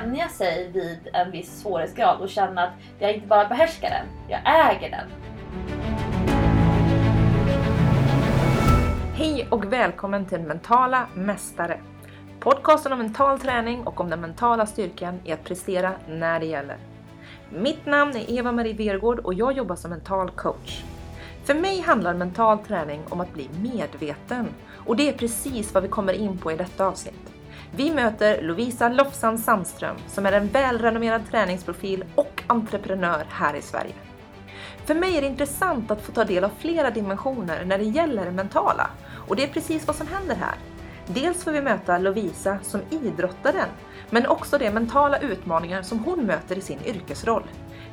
vänja sig vid en viss svårighetsgrad och känna att jag inte bara behärskar den, jag äger den. Hej och välkommen till Mentala Mästare. Podcasten om mental träning och om den mentala styrkan i att prestera när det gäller. Mitt namn är Eva-Marie Vergård och jag jobbar som mental coach. För mig handlar mental träning om att bli medveten och det är precis vad vi kommer in på i detta avsnitt. Vi möter Lovisa Lofsan Sandström som är en välrenommerad träningsprofil och entreprenör här i Sverige. För mig är det intressant att få ta del av flera dimensioner när det gäller det mentala och det är precis vad som händer här. Dels får vi möta Lovisa som idrottaren, men också de mentala utmaningar som hon möter i sin yrkesroll.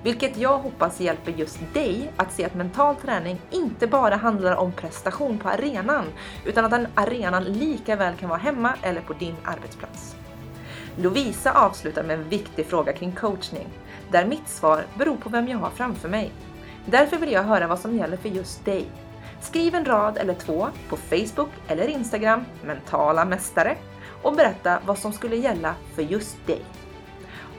Vilket jag hoppas hjälper just dig att se att mental träning inte bara handlar om prestation på arenan, utan att den arenan lika väl kan vara hemma eller på din arbetsplats. Lovisa avslutar med en viktig fråga kring coachning, där mitt svar beror på vem jag har framför mig. Därför vill jag höra vad som gäller för just dig. Skriv en rad eller två på Facebook eller Instagram, mentala mästare, och berätta vad som skulle gälla för just dig.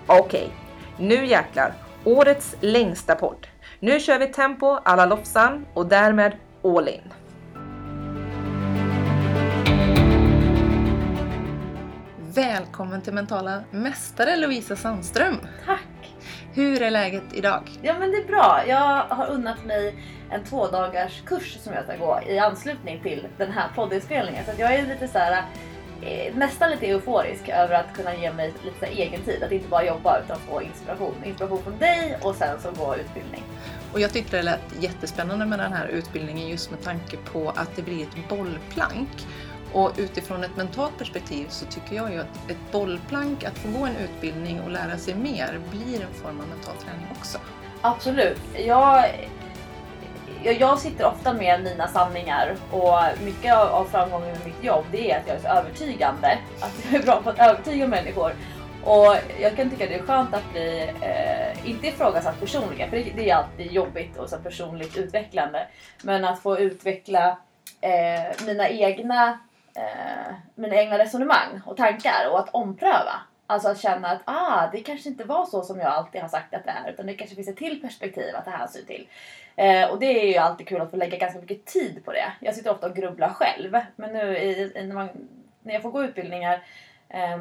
Okej, okay, nu jäklar Årets längsta podd. Nu kör vi tempo alla Lofsan och därmed all in. Välkommen till Mentala Mästare Lovisa Sandström. Tack! Hur är läget idag? Ja men det är bra. Jag har unnat mig en två dagars kurs som jag ska gå i anslutning till den här poddinspelningen. Så jag är lite så här nästan lite euforisk över att kunna ge mig lite egen tid. Att inte bara jobba utan få inspiration. Inspiration från dig och sen så gå utbildning. Och jag tyckte det lät jättespännande med den här utbildningen just med tanke på att det blir ett bollplank. Och utifrån ett mentalt perspektiv så tycker jag ju att ett bollplank, att få gå en utbildning och lära sig mer, blir en form av mental träning också. Absolut. Jag jag sitter ofta med mina sanningar och mycket av framgången med mitt jobb det är att jag är så övertygande. Att jag är bra på att övertyga människor. Och jag kan tycka det är skönt att bli, eh, inte ifrågasatt personligen, för det, är alltid jobbigt och så personligt utvecklande. Men att få utveckla eh, mina egna eh, mina egna resonemang och tankar och att ompröva. Alltså att känna att ah, det kanske inte var så som jag alltid har sagt att det är utan det kanske finns ett till perspektiv att ta hänsyn till. Eh, och det är ju alltid kul att få lägga ganska mycket tid på det. Jag sitter ofta och grubblar själv. Men nu i, i, när, man, när jag får gå utbildningar eh,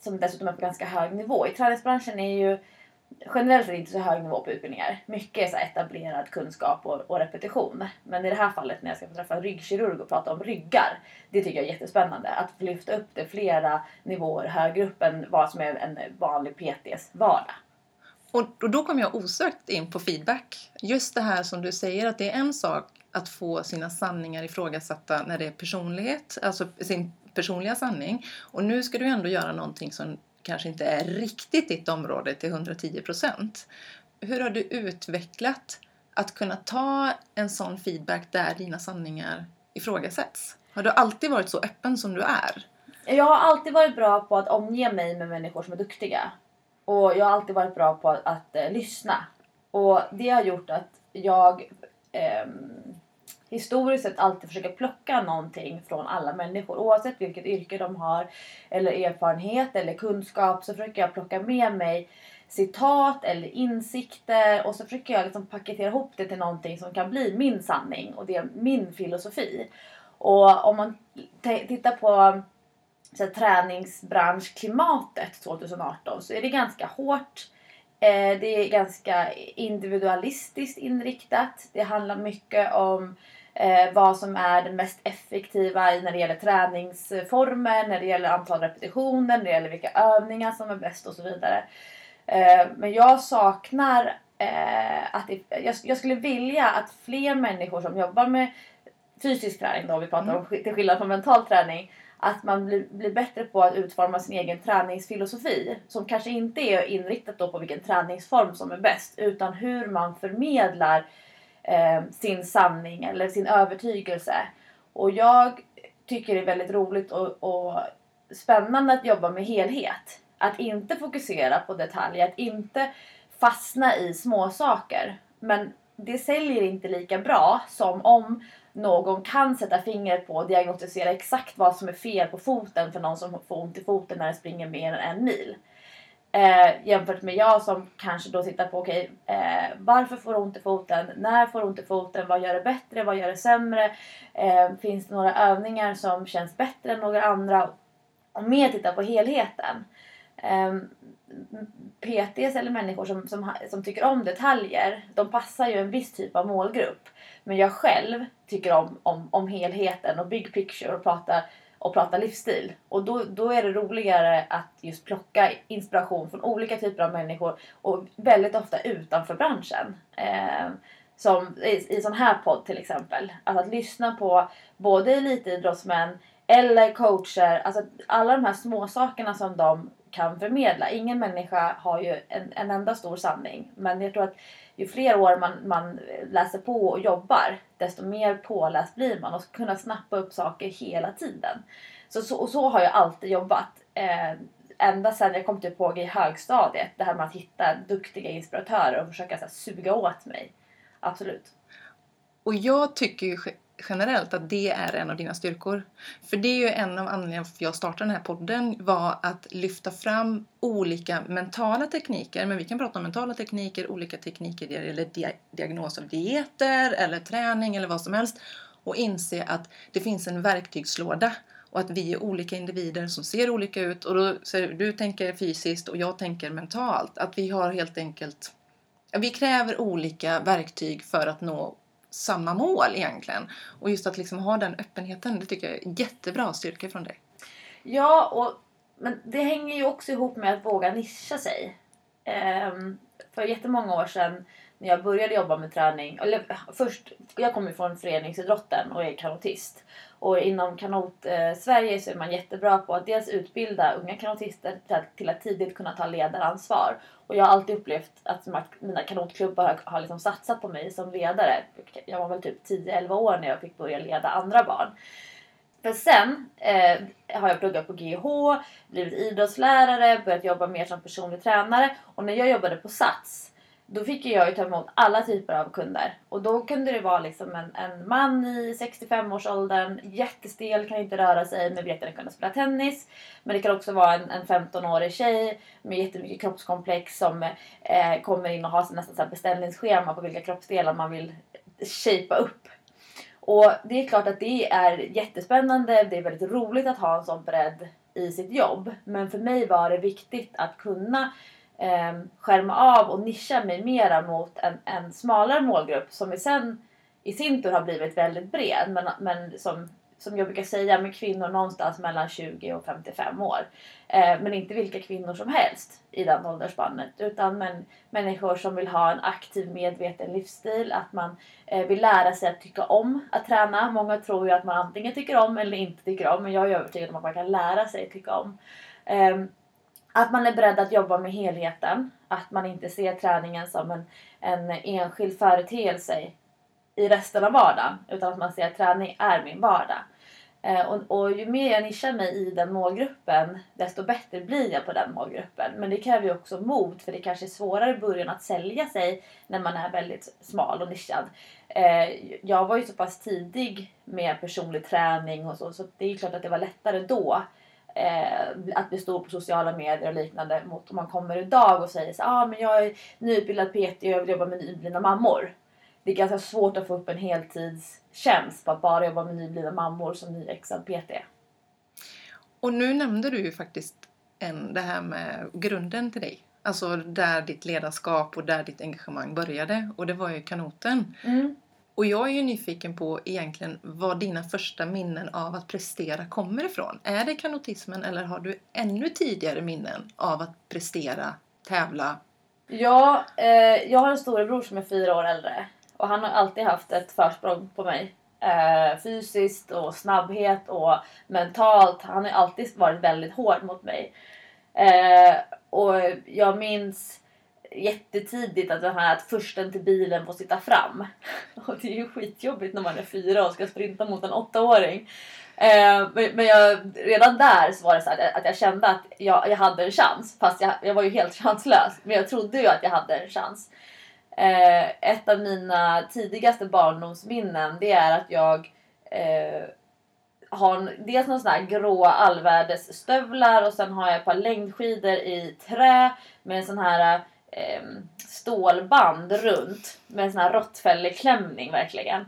som dessutom är på ganska hög nivå. I träningsbranschen är ju generellt sett inte så hög nivå på utbildningar. Mycket är så etablerad kunskap och, och, repetition. Men i det här fallet när jag ska få träffa en ryggkirurg och prata om ryggar. Det tycker jag är jättespännande. Att lyfta upp det flera nivåer högre upp än vad som är en vanlig PTs vardag. Och, och då kom jag osökt in på feedback. Just det här som du säger att det är en sak att få sina sanningar ifrågasatta när det är personlighet, alltså sin personliga sanning. Och nu ska du ändå göra någonting som kanske inte är riktigt ditt område till 110 procent. Hur har du utvecklat att kunna ta en sån feedback där dina sanningar ifrågasätts? Har du alltid varit så öppen som du är? Jag har alltid varit bra på att omge mig med människor som är duktiga. Och jag har alltid varit bra på att, att eh, lyssna. Och det har gjort att jag eh, historiskt sett alltid försöker plocka någonting från alla människor. Oavsett vilket yrke de har eller erfarenhet eller kunskap så försöker jag plocka med mig citat eller insikter och så försöker jag liksom paketera ihop det till någonting som kan bli min sanning och det är min filosofi. Och om man tittar på så här, träningsbranschklimatet 2018 så är det ganska hårt. Eh, det är ganska individualistiskt inriktat. Det handlar mycket om eh, vad som är det mest effektiva när det gäller träningsformer, när det gäller antal repetitioner, när det gäller vilka övningar som är bäst och så vidare. Eh, men jag saknar eh, att det, jag, jag, skulle vilja att fler människor som jobbar med fysisk träning då, vi pratar om mm. till skillnad från mental träning, att man blir, blir bättre på att utforma sin egen träningsfilosofi som kanske inte är inriktat då på vilken träningsform som är bäst utan hur man förmedlar eh, sin sanning eller sin övertygelse. Och jag tycker det är väldigt roligt och, och spännande att jobba med helhet. Att inte fokusera på detaljer, att inte fastna i små saker. Men det säljer inte lika bra som om någon kan sätta fingret på och diagnostisera exakt vad som är fel på foten för någon som får ont i foten när den springer mer än en mil. Eh, jämfört med jag som kanske då tittar på okej, okay, eh, varför får du ont i foten? När får du ont i foten? Vad gör det bättre? Vad gör det sämre? Eh, finns det några övningar som känns bättre än några andra? Och mer titta på helheten. Eh, PTs eller människor som, som, som tycker om detaljer, de passar ju en viss typ av målgrupp. Men jag själv tycker om, om, om helheten och big picture och prata och prata livsstil. Och då, då är det roligare att just plocka inspiration från olika typer av människor och väldigt ofta utanför branschen. Eh, som i, i sån här podd till exempel. Alltså att lyssna på både elitidrottsmän eller coacher. Alltså alla de här små sakerna som de kan förmedla. Ingen människa har ju en, en enda stor sanning. Men jag tror att ju fler år man, man läser på och jobbar desto mer påläst blir man och kunna snappa upp saker hela tiden. Så, så, och så har jag alltid jobbat. Eh, ända sedan jag kom till på i högstadiet. Det här med att hitta duktiga inspiratörer och försöka så här, suga åt mig. Absolut. Och jag tycker ju generellt att det är en av dina styrkor. För det är ju en av anledningarna till att jag startade den här podden var att lyfta fram olika mentala tekniker. Men vi kan prata om mentala tekniker, olika tekniker det gäller diagnos av dieter eller träning eller vad som helst. Och inse att det finns en verktygslåda och att vi är olika individer som ser olika ut. Och då så du tänker fysiskt och jag tänker mentalt. Att vi har helt enkelt vi kräver olika verktyg för att nå samma mål egentligen. Och just att liksom ha den öppenheten, det tycker jag är jättebra styrka från dig. Ja, och, men det hänger ju också ihop med att våga nischa sig. Um, för jättemånga år sedan när jag började jobba med träning, eller först, jag kommer från föreningsidrotten och är kanotist. Och inom kanot-Sverige eh, så är man jättebra på att dels utbilda unga kanotister till att, till att tidigt kunna ta ledaransvar. Och jag har alltid upplevt att mina kanotklubbar har, har liksom satsat på mig som ledare. Jag var väl typ 10-11 år när jag fick börja leda andra barn. För sen eh, har jag pluggat på GH, blivit idrottslärare, börjat jobba mer som personlig tränare. Och när jag jobbade på SATS då fick jag ju ta emot alla typer av kunder. Och då kunde det vara liksom en, en man i 65-årsåldern, jättestel, kan inte röra sig men vet att kunna spela tennis. Men det kan också vara en, en 15-årig tjej med jättemycket kroppskomplex som eh, kommer in och har nästan så beställningsschema på vilka kroppsdelar man vill shapea upp. Och det är klart att det är jättespännande, det är väldigt roligt att ha en sån bredd i sitt jobb. Men för mig var det viktigt att kunna eh, skärma av och nischa mig mera mot en, en smalare målgrupp som i, sen, i sin tur har blivit väldigt bred. Men, men som, som jag brukar säga med kvinnor någonstans mellan 20 och 55 år. Eh, men inte vilka kvinnor som helst i den åldersspannet. Utan men, människor som vill ha en aktiv medveten livsstil. Att man eh, vill lära sig att tycka om att träna. Många tror ju att man antingen tycker om eller inte tycker om. Men jag är övertygad om att man kan lära sig att tycka om. Eh, att man är beredd att jobba med helheten. Att man inte ser träningen som en, en enskild företeelse i resten av vardagen. Utan att man ser att träning är min vardag. Eh, och, och, ju mer jag nischar mig i den målgruppen desto bättre blir jag på den målgruppen. Men det kräver ju också mod för det kanske är svårare i början att sälja sig när man är väldigt smal och nischad. Eh, jag var ju så pass tidig med personlig träning och så så det är klart att det var lättare då eh, att bli stor på sociala medier och liknande mot om man kommer idag och säger så ah, men jag är nyutbildad PT och jag vill jobba med nyblivna mammor. Det är ganska svårt att få upp en heltidstjänst på att bara jobba med nyblivna mammor som nyexad PT. Och nu nämnde du ju faktiskt en, det här med grunden till dig. Alltså där ditt ledarskap och där ditt engagemang började. Och det var ju kanoten. Mm. Och jag är ju nyfiken på egentligen vad dina första minnen av att prestera kommer ifrån. Är det kanotismen eller har du ännu tidigare minnen av att prestera, tävla? Ja, eh, jag har en storebror som är fyra år äldre och han har alltid haft ett försprång på mig. Eh, fysiskt och snabbhet och mentalt. Han har alltid varit väldigt hård mot mig. Eh, och jag minns jättetidigt att, här, att försten till bilen får sitta fram. Och det är ju skitjobbigt när man är fyra och ska sprinta mot en åttaåring. Eh, men jag, redan där så var det så här, att jag kände att jag, jag hade en chans. Fast jag, jag var ju helt chanslös. Men jag trodde ju att jag hade en chans. Eh, ett av mina tidigaste barndomsminnen det är att jag eh, har en- dels några såna här gråa allvädersstövlar och sen har jag ett par längdskidor i trä med en sån här eh, stålband runt med en sån här råttfälleklämning verkligen.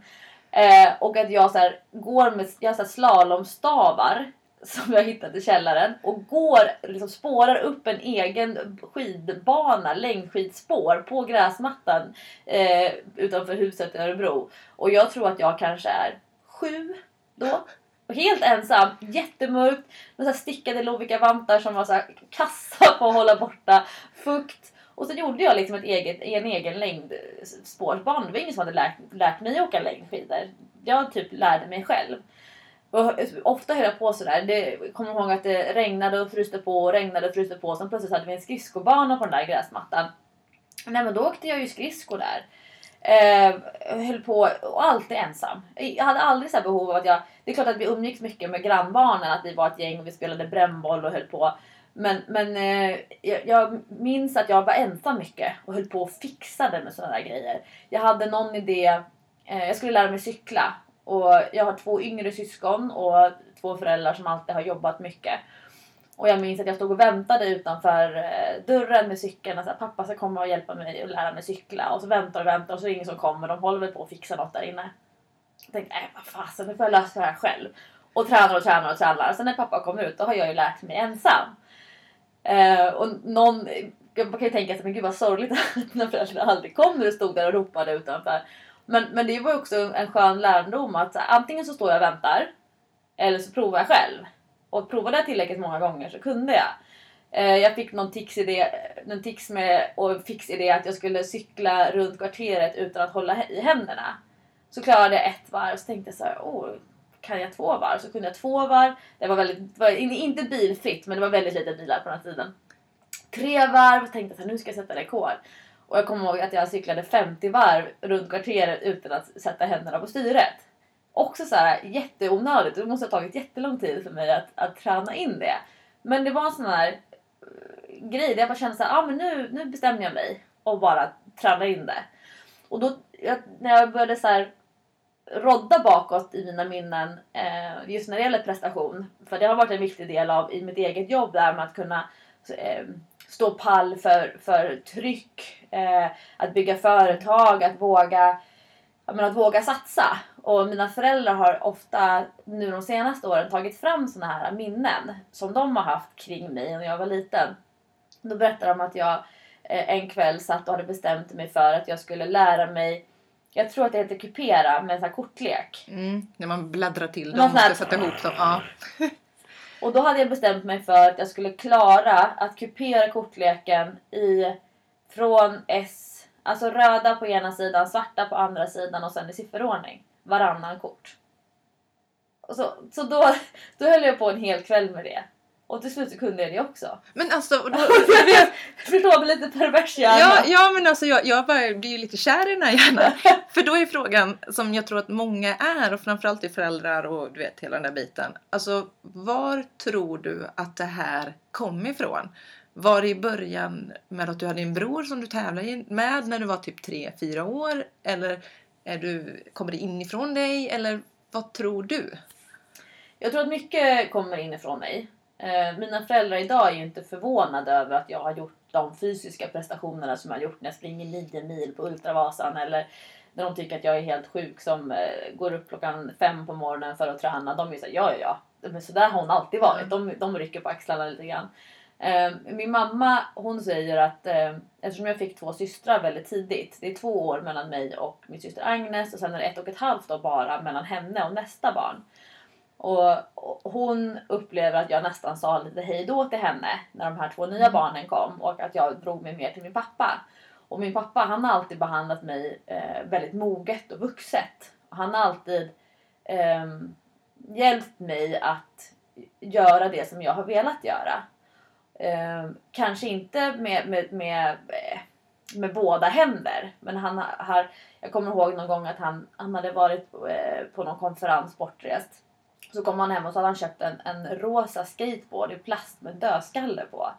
Eh, och att jag så här, går med jag så här slalomstavar som jag hittat i källaren och går, liksom spårar upp en egen skidbana, längdskidspår på gräsmattan eh, utanför huset i Örebro. Och jag tror att jag kanske är sju då. Och Helt ensam, jättemörkt, med så här stickade lovika vantar som var så här kassa på att hålla borta fukt. Och så gjorde jag liksom ett eget, en egen längdspårsbana. Det var ingen som hade lärt, lärt mig åka längdskidor. Jag typ lärde mig själv. Och ofta höll jag på sådär. Det, jag kommer ihåg att det regnade och fryste på och regnade och fryste på. Sen plötsligt hade vi en skridskobana på den där gräsmattan. Nej men då åkte jag ju skridskor där. Eh, höll på och alltid ensam. Jag hade aldrig så här behov av att jag... Det är klart att vi umgicks mycket med grannbarnen. Att vi var ett gäng och vi spelade brännboll och höll på. Men, men eh, jag, jag minns att jag var ensam mycket och höll på och fixade med sådana där grejer. Jag hade någon idé. Eh, jag skulle lära mig cykla. Och jag har två yngre syskon och två föräldrar som alltid har jobbat mycket. Och jag minns att jag stod och väntade utanför eh, dörren med cykeln och så här, pappa ska komma och hjälpa mig och lära mig cykla. Och så väntar och väntar och så är det ingen som kommer. De håller väl på att fixa något där inne. Jag tänkte, nej vad fasen, nu får jag lösa det här själv. Och tränar och tränar och tränar. Sen när pappa kommer ut då har jag ju lärt mig ensam. Eh, och någon, man kan ju tänka sig, men gud vad sorgligt att mina föräldrar aldrig kom när du stod där och ropade utanför. Men, men det var ju också en skön lärdom att här, antingen så står jag och väntar eller så provar jag själv. Och provade jag tillräckligt många gånger så kunde jag. Eh, jag fick någon tics, idé, någon tics med och fix-idé att jag skulle cykla runt kvarteret utan att hålla i händerna. Så klarade jag ett varv och så tänkte jag så här, oh, kan jag två varv? Så kunde jag två varv. Det var, väldigt, det var inte bilfritt men det var väldigt lite bilar på den här tiden. Tre varv tänkte att nu ska jag sätta rekord. Och jag kommer ihåg att jag cyklade 50 varv runt kvarteret utan att sätta händerna på styret. Också så här jätteonödigt. Det måste ha tagit jättelång tid för mig att, att träna in det. Men det var en sån här eh, grej där jag bara kände så här, ah, men nu, nu bestämde jag mig och bara träna in det. Och då jag, när jag började så här rodda bakåt i mina minnen eh, just när det gäller prestation. För det har varit en viktig del av i mitt eget jobb där med att kunna eh, stå pall för, för tryck, eh, att bygga företag, att våga, menar, att våga satsa. Och mina föräldrar har ofta nu de senaste åren tagit fram såna här minnen som de har haft kring mig när jag var liten. Då berättar de att jag eh, en kväll satt och hade bestämt mig för att jag skulle lära mig jag tror att det heter kupera med sån här kortlek. Mm, när man bläddrar till dem och ska sätta ihop dem. Ja. Och då hade jag bestämt mig för att jag skulle klara att kupera kortleken i från S, alltså röda på ena sidan, svarta på andra sidan och sen i sifferordning. Varannan kort. Och så så då, då höll jag på en hel kväll med det. Och till slut så kunde jag det också. Men alltså, då, jag förstår mig lite pervers hjärna. ja, ja men alltså jag, jag bara blir ju lite kär i den här hjärnan. För då är frågan, som jag tror att många är och framförallt är föräldrar och du vet hela den där biten. Alltså var tror du att det här kom ifrån? Var det i början med att du hade en bror som du tävlade med när du var typ 3-4 år? Eller är du, kommer det inifrån dig? Eller vad tror du? Jag tror att mycket kommer inifrån mig. Eh, mina föräldrar idag är ju inte förvånade över att jag har gjort de fysiska prestationerna som jag har gjort när jag springer 9 mil på Ultravasan eller när de tycker att jag är helt sjuk som eh, går upp klockan fem på morgonen för att träna. De är såhär, ja ja ja. Men så där har hon alltid varit. De, de rycker på axlarna lite grann. Eh, min mamma hon säger att eh, eftersom jag fick två systrar väldigt tidigt. Det är två år mellan mig och min syster Agnes och sen är det ett och ett halvt år bara mellan henne och nästa barn. Och, hon upplever att jag nästan sa lite hej då till henne när de här två nya Mm. barnen kom och att jag drog mig mer till min pappa. Och min pappa han har alltid behandlat mig eh, väldigt moget och vuxet. Han har alltid ehm, hjälpt mig att göra det som jag har velat göra. Ehm, kanske inte med, med, med, eh, med båda händer. Men han har, jag kommer ihåg någon gång att han, han hade varit eh, på någon konferens bortrest. Så kom han hem och så hade han köpt en, en rosa skateboard i plast med dödskalle på.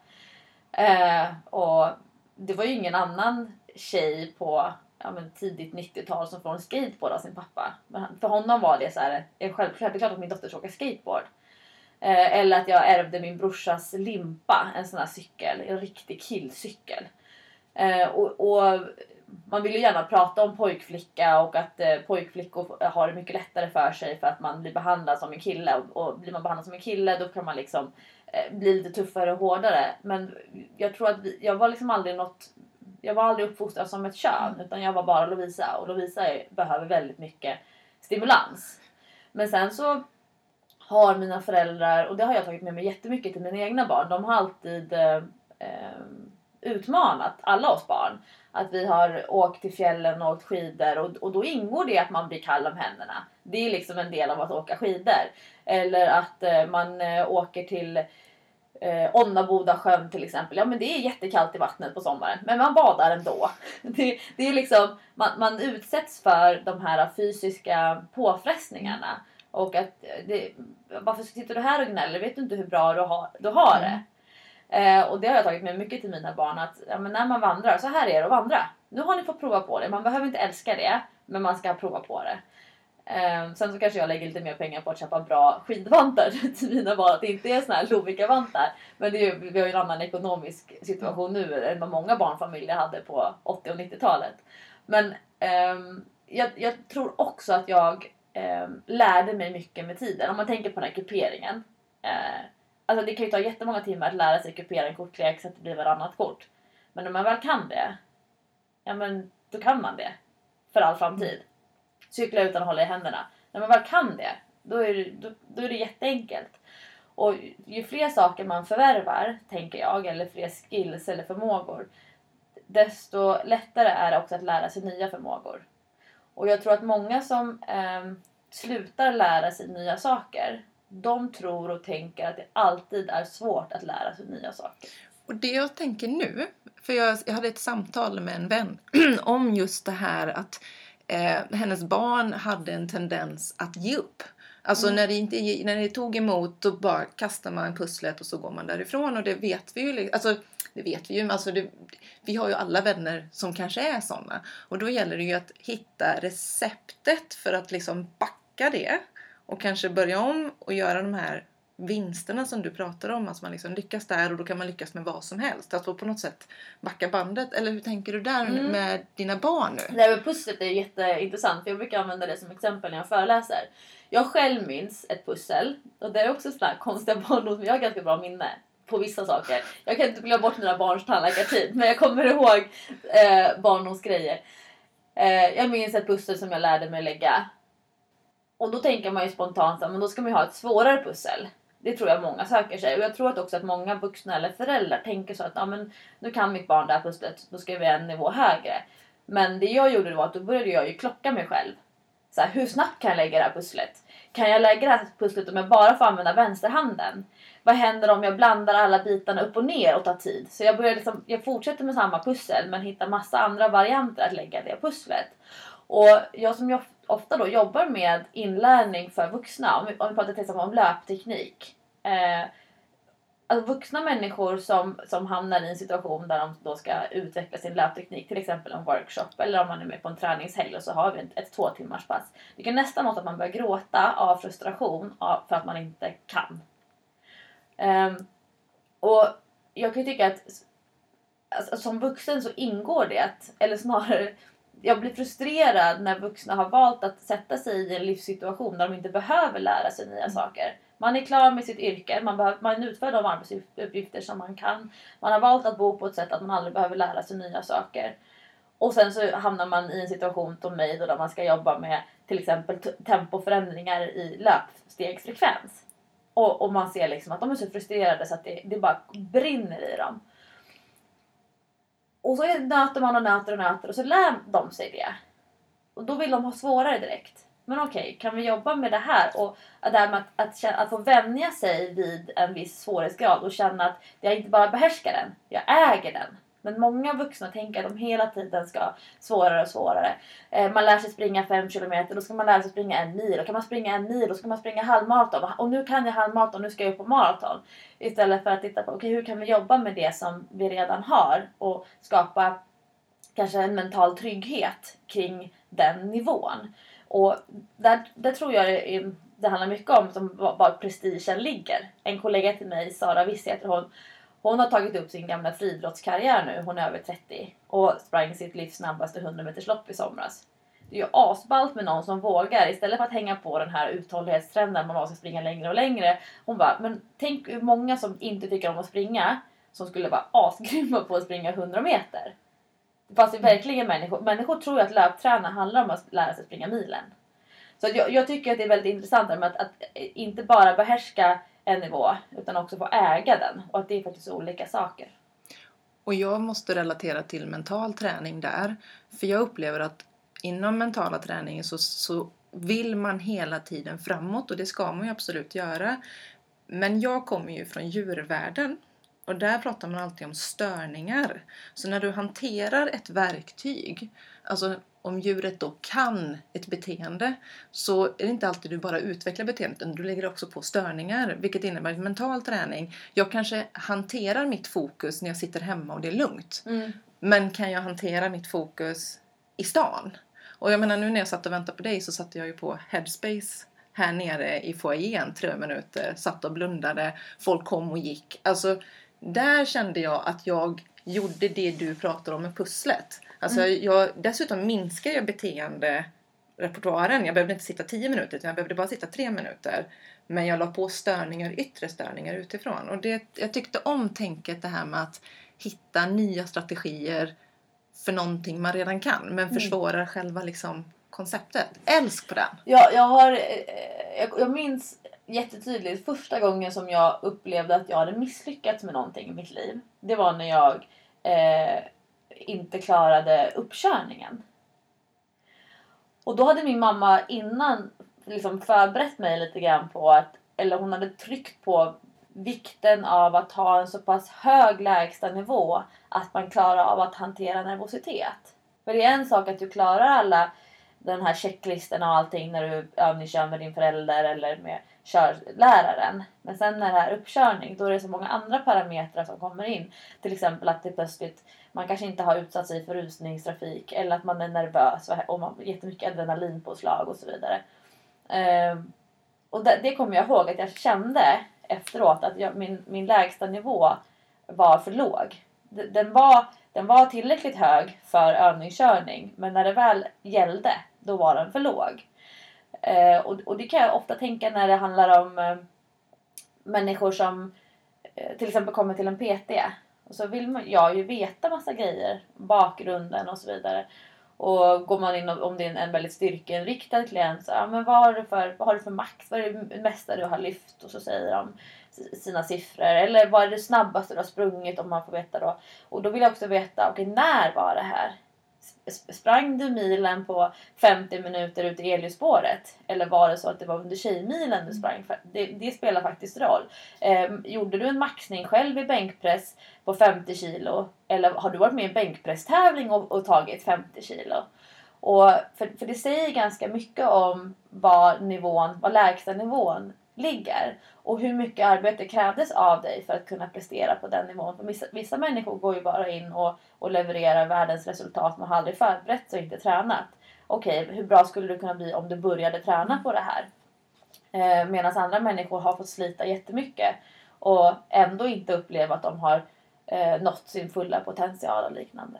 Eh, och det var ju ingen annan tjej på ja, men tidigt 90-tal som får en skateboard av sin pappa. Men han- för honom var det så här, en självklart, det är klart att min dotter ska åka skateboard. Eh, eller att jag ärvde min brorsas limpa, en sån här cykel, en riktig killcykel. Eh, och, och man vill ju gärna prata om pojkflicka och att eh, pojkflickor har det mycket lättare för sig för att man blir behandlad som en kille. Och, och blir man behandlad som en kille då kan man liksom eh, bli lite tuffare och hårdare. Men jag tror att vi, jag var liksom aldrig något jag var aldrig uppfostrad som ett kön utan jag var bara Lovisa och Lovisa är, behöver väldigt mycket stimulans. Men sen så har mina föräldrar, och det har jag tagit med mig jättemycket till mina egna barn, de har alltid eh, eh, utmanat alla oss barn. Att vi har åkt till fjällen och åkt skidor och, och då ingår det att man blir kall om händerna. Det är liksom en del av att åka skidor. Eller att eh, man eh, åker till eh, Onnaboda sjön till exempel. Ja men det är jättekallt i vattnet på sommaren men man badar ändå. Det, det är liksom, man, man utsätts för de här fysiska påfrestningarna. Och att eh, det, varför sitter du här och gnäller? Vet du inte hur bra du har, du har det? Eh, och det har jag tagit med mycket till mina barn att ja, men när man vandrar, så här är det att vandra. Nu har ni fått prova på det. Man behöver inte älska det men man ska prova på det. Eh, sen så kanske jag lägger lite mer pengar på att köpa bra skidvantar till mina barn. Att det inte är såna här Lovikka-vantar. Men det är, ju- vi har ju en annan ekonomisk situation nu än vad många barnfamiljer hade på 80 och 90-talet. Men eh, jag, jag tror också att jag eh, lärde mig mycket med tiden. Om man tänker på den här kuperingen. Eh, alltså det kan ju ta jättemånga timmar att lära sig kupera en kortlek så att det blir varannat kort. Men när man väl kan det, ja men då kan man det. För all framtid. Cykla utan att hålla i händerna. När man väl kan det, då är det, då, då är det jätteenkelt. Och ju fler saker man förvärvar, tänker jag, eller fler skills eller förmågor, desto lättare är det också att lära sig nya förmågor. Och jag tror att många som eh, slutar lära sig nya saker, de tror och tänker att det alltid är svårt att lära sig nya saker. Och det jag tänker nu, för jag, jag hade ett samtal med en vän om just det här att eh, hennes barn hade en tendens att ge upp. Alltså Mm. när, det inte, när det tog emot då bara kastar man pusslet och så går man därifrån och det vet vi ju. Alltså, det vet vi ju, alltså det, vi har ju alla vänner som kanske är såna. Och då gäller det ju att hitta receptet för att liksom backa det och kanske börja om och göra de här vinsterna som du pratar om. Alltså man liksom lyckas där och då kan man lyckas med vad som helst. Alltså på något sätt backa bandet. Eller hur tänker du där Mm. med dina barn nu? Här med pusslet är jätteintressant för jag brukar använda det som exempel när jag föreläser. Jag själv minns ett pussel och det är också sådana konstiga barndom men jag har ganska bra minne på vissa saker. Jag kan inte glömma bort mina barns tandläkartid men jag kommer ihåg eh, barndomsgrejer. Eh, jag minns ett pussel som jag lärde mig lägga. Och då tänker man ju spontant att då ska man ju ha ett svårare pussel. Det tror jag många söker sig. Och jag tror att också att många vuxna eller föräldrar tänker så att ah, men nu kan mitt barn det här pusslet, då ska vi en nivå högre. Men det jag gjorde var att då började jag ju klocka mig själv. Så här, hur snabbt kan jag lägga det här pusslet? Kan jag lägga det här pusslet om jag bara får använda vänsterhanden? Vad händer om jag blandar alla bitarna upp och ner och tar tid? Så jag, började liksom, jag fortsätter med samma pussel men hittar massa andra varianter att lägga det pusslet. Och jag som jag ofta då jobbar med inlärning för vuxna, om vi, om vi pratar till exempel om löpteknik. Eh, alltså vuxna människor som, som hamnar i en situation där de då ska utveckla sin löpteknik, till exempel en workshop eller om man är med på en träningshelg och så har vi ett, ett två timmars pass. Det kan nästan vara att man börjar gråta av frustration av, för att man inte kan. Ehm, och jag kan ju tycka att alltså, som vuxen så ingår det, eller snarare jag blir frustrerad när vuxna har valt att sätta sig i en livssituation där de inte behöver lära sig nya saker. Man är klar med sitt yrke, man, behöver, man utför de arbetsuppgifter som man kan. Man har valt att bo på ett sätt att man aldrig behöver lära sig nya saker. Och sen så hamnar man i en situation som mig då där man ska jobba med till exempel tempoförändringar i löpstegsfrekvens. Och, och man ser liksom att de är så frustrerade så att det, det bara brinner i dem. Och så nöter man och nöter och nöter och så lär de sig det. Och då vill de ha svårare direkt. Men okej, kan vi jobba med det här? Och det här med att, att, känna, att få vänja sig vid en viss svårighetsgrad och känna att jag inte bara behärskar den, jag äger den. Men många vuxna tänker att de hela tiden ska svårare och svårare. Eh, man lär sig springa 5 kilometer, då ska man lära sig springa en mil. Och kan man springa en mil, då ska man springa halvmaraton. Och nu kan jag halvmaraton, nu ska jag upp på maraton. Istället för att titta på, okay, hur kan vi jobba med det som vi redan har och skapa kanske en mental trygghet kring den nivån. Och där, där tror jag det, är, det handlar mycket om som var, var prestigen ligger. En kollega till mig, Sara Wiss heter hon, hon har tagit upp sin gamla friidrottskarriär nu, hon är över 30 och sprang sitt livs snabbaste 100 meters lopp i somras. Det är ju asballt med någon som vågar istället för att hänga på den här uthållighetstrenden man måste springa längre och längre. Hon bara, men tänk hur många som inte tycker om att springa som skulle vara asgrymma på att springa 100 meter. Fast det är verkligen människor, människor tror ju att löpträna handlar om att lära sig springa milen. Så jag, jag tycker att det är väldigt intressant med att, att inte bara behärska en nivå utan också få äga den och att det är faktiskt olika saker. Och jag måste relatera till mental träning där. För jag upplever att inom mentala träningen så, så vill man hela tiden framåt och det ska man ju absolut göra. Men jag kommer ju från djurvärlden och där pratar man alltid om störningar. Så när du hanterar ett verktyg, alltså om djuret då kan ett beteende så är det inte alltid du bara utvecklar beteendet utan du lägger också på störningar vilket innebär mental träning. Jag kanske hanterar mitt fokus när jag sitter hemma och det är lugnt. Mm. Men kan jag hantera mitt fokus i stan? Och jag menar nu när jag satt och väntade på dig så satte jag ju på Headspace här nere i foajén tre minuter, satt och blundade, folk kom och gick. Alltså där kände jag att jag gjorde det du pratar om med pusslet. Alltså mm. jag, dessutom minskar jag beteenderepertoaren. Jag behövde inte sitta 10 minuter utan jag behövde bara sitta 3 minuter. Men jag la på störningar, yttre störningar utifrån. Och det, jag tyckte om tänket det här med att hitta nya strategier för någonting man redan kan men mm. försvårar själva liksom konceptet. Älsk på den! Ja, jag har... Eh, jag, jag minns jättetydligt första gången som jag upplevde att jag hade misslyckats med någonting i mitt liv. Det var när jag eh, inte klarade uppkörningen. Och då hade min mamma innan liksom förberett mig lite grann på att, eller hon hade tryckt på vikten av att ha en så pass hög lägstanivå att man klarar av att hantera nervositet. För det är en sak att du klarar alla den här checklistan och allting när du övningskör med din förälder eller med körläraren. Men sen när det är uppkörning då är det så många andra parametrar som kommer in. Till exempel att det plötsligt man kanske inte har utsatt sig för rusningstrafik eller att man är nervös och man har jättemycket adrenalinpåslag och så vidare. Ehm, och det, det kommer jag ihåg att jag kände efteråt att jag, min, min lägsta nivå var för låg. Den var, den var tillräckligt hög för övningskörning men när det väl gällde då var den för låg. Eh, och, och det kan jag ofta tänka när det handlar om eh, människor som eh, till exempel kommer till en PT. Och så vill man, jag ju veta massa grejer, bakgrunden och så vidare. Och går man in och, om det är en, väldigt styrkeinriktad klient så ja, men vad har du för, vad har du för max? Vad är det mesta du har lyft? Och så säger de sina siffror. Eller vad är det snabbaste du har sprungit om man får veta då. Och då vill jag också veta, okej okay, när var det här? Sprang du milen på 50 minuter ut i elljusspåret? Eller var det så att det var under tjejmilen du sprang? Det, det spelar faktiskt roll. Eh, gjorde du en maxning själv i bänkpress på 50 kilo? Eller har du varit med i en bänkpresstävling och, och tagit 50 kilo? Och för, för det säger ganska mycket om vad nivån, vad lägsta nivån ligger och hur mycket arbete krävdes av dig för att kunna prestera på den nivån. För vissa, vissa människor går ju bara in och, och levererar världens resultat. men har aldrig förberett sig och inte tränat. Okej, okay, hur bra skulle du kunna bli om du började träna på det här? Eh, Medan andra människor har fått slita jättemycket och ändå inte uppleva att de har eh, nått sin fulla potential och liknande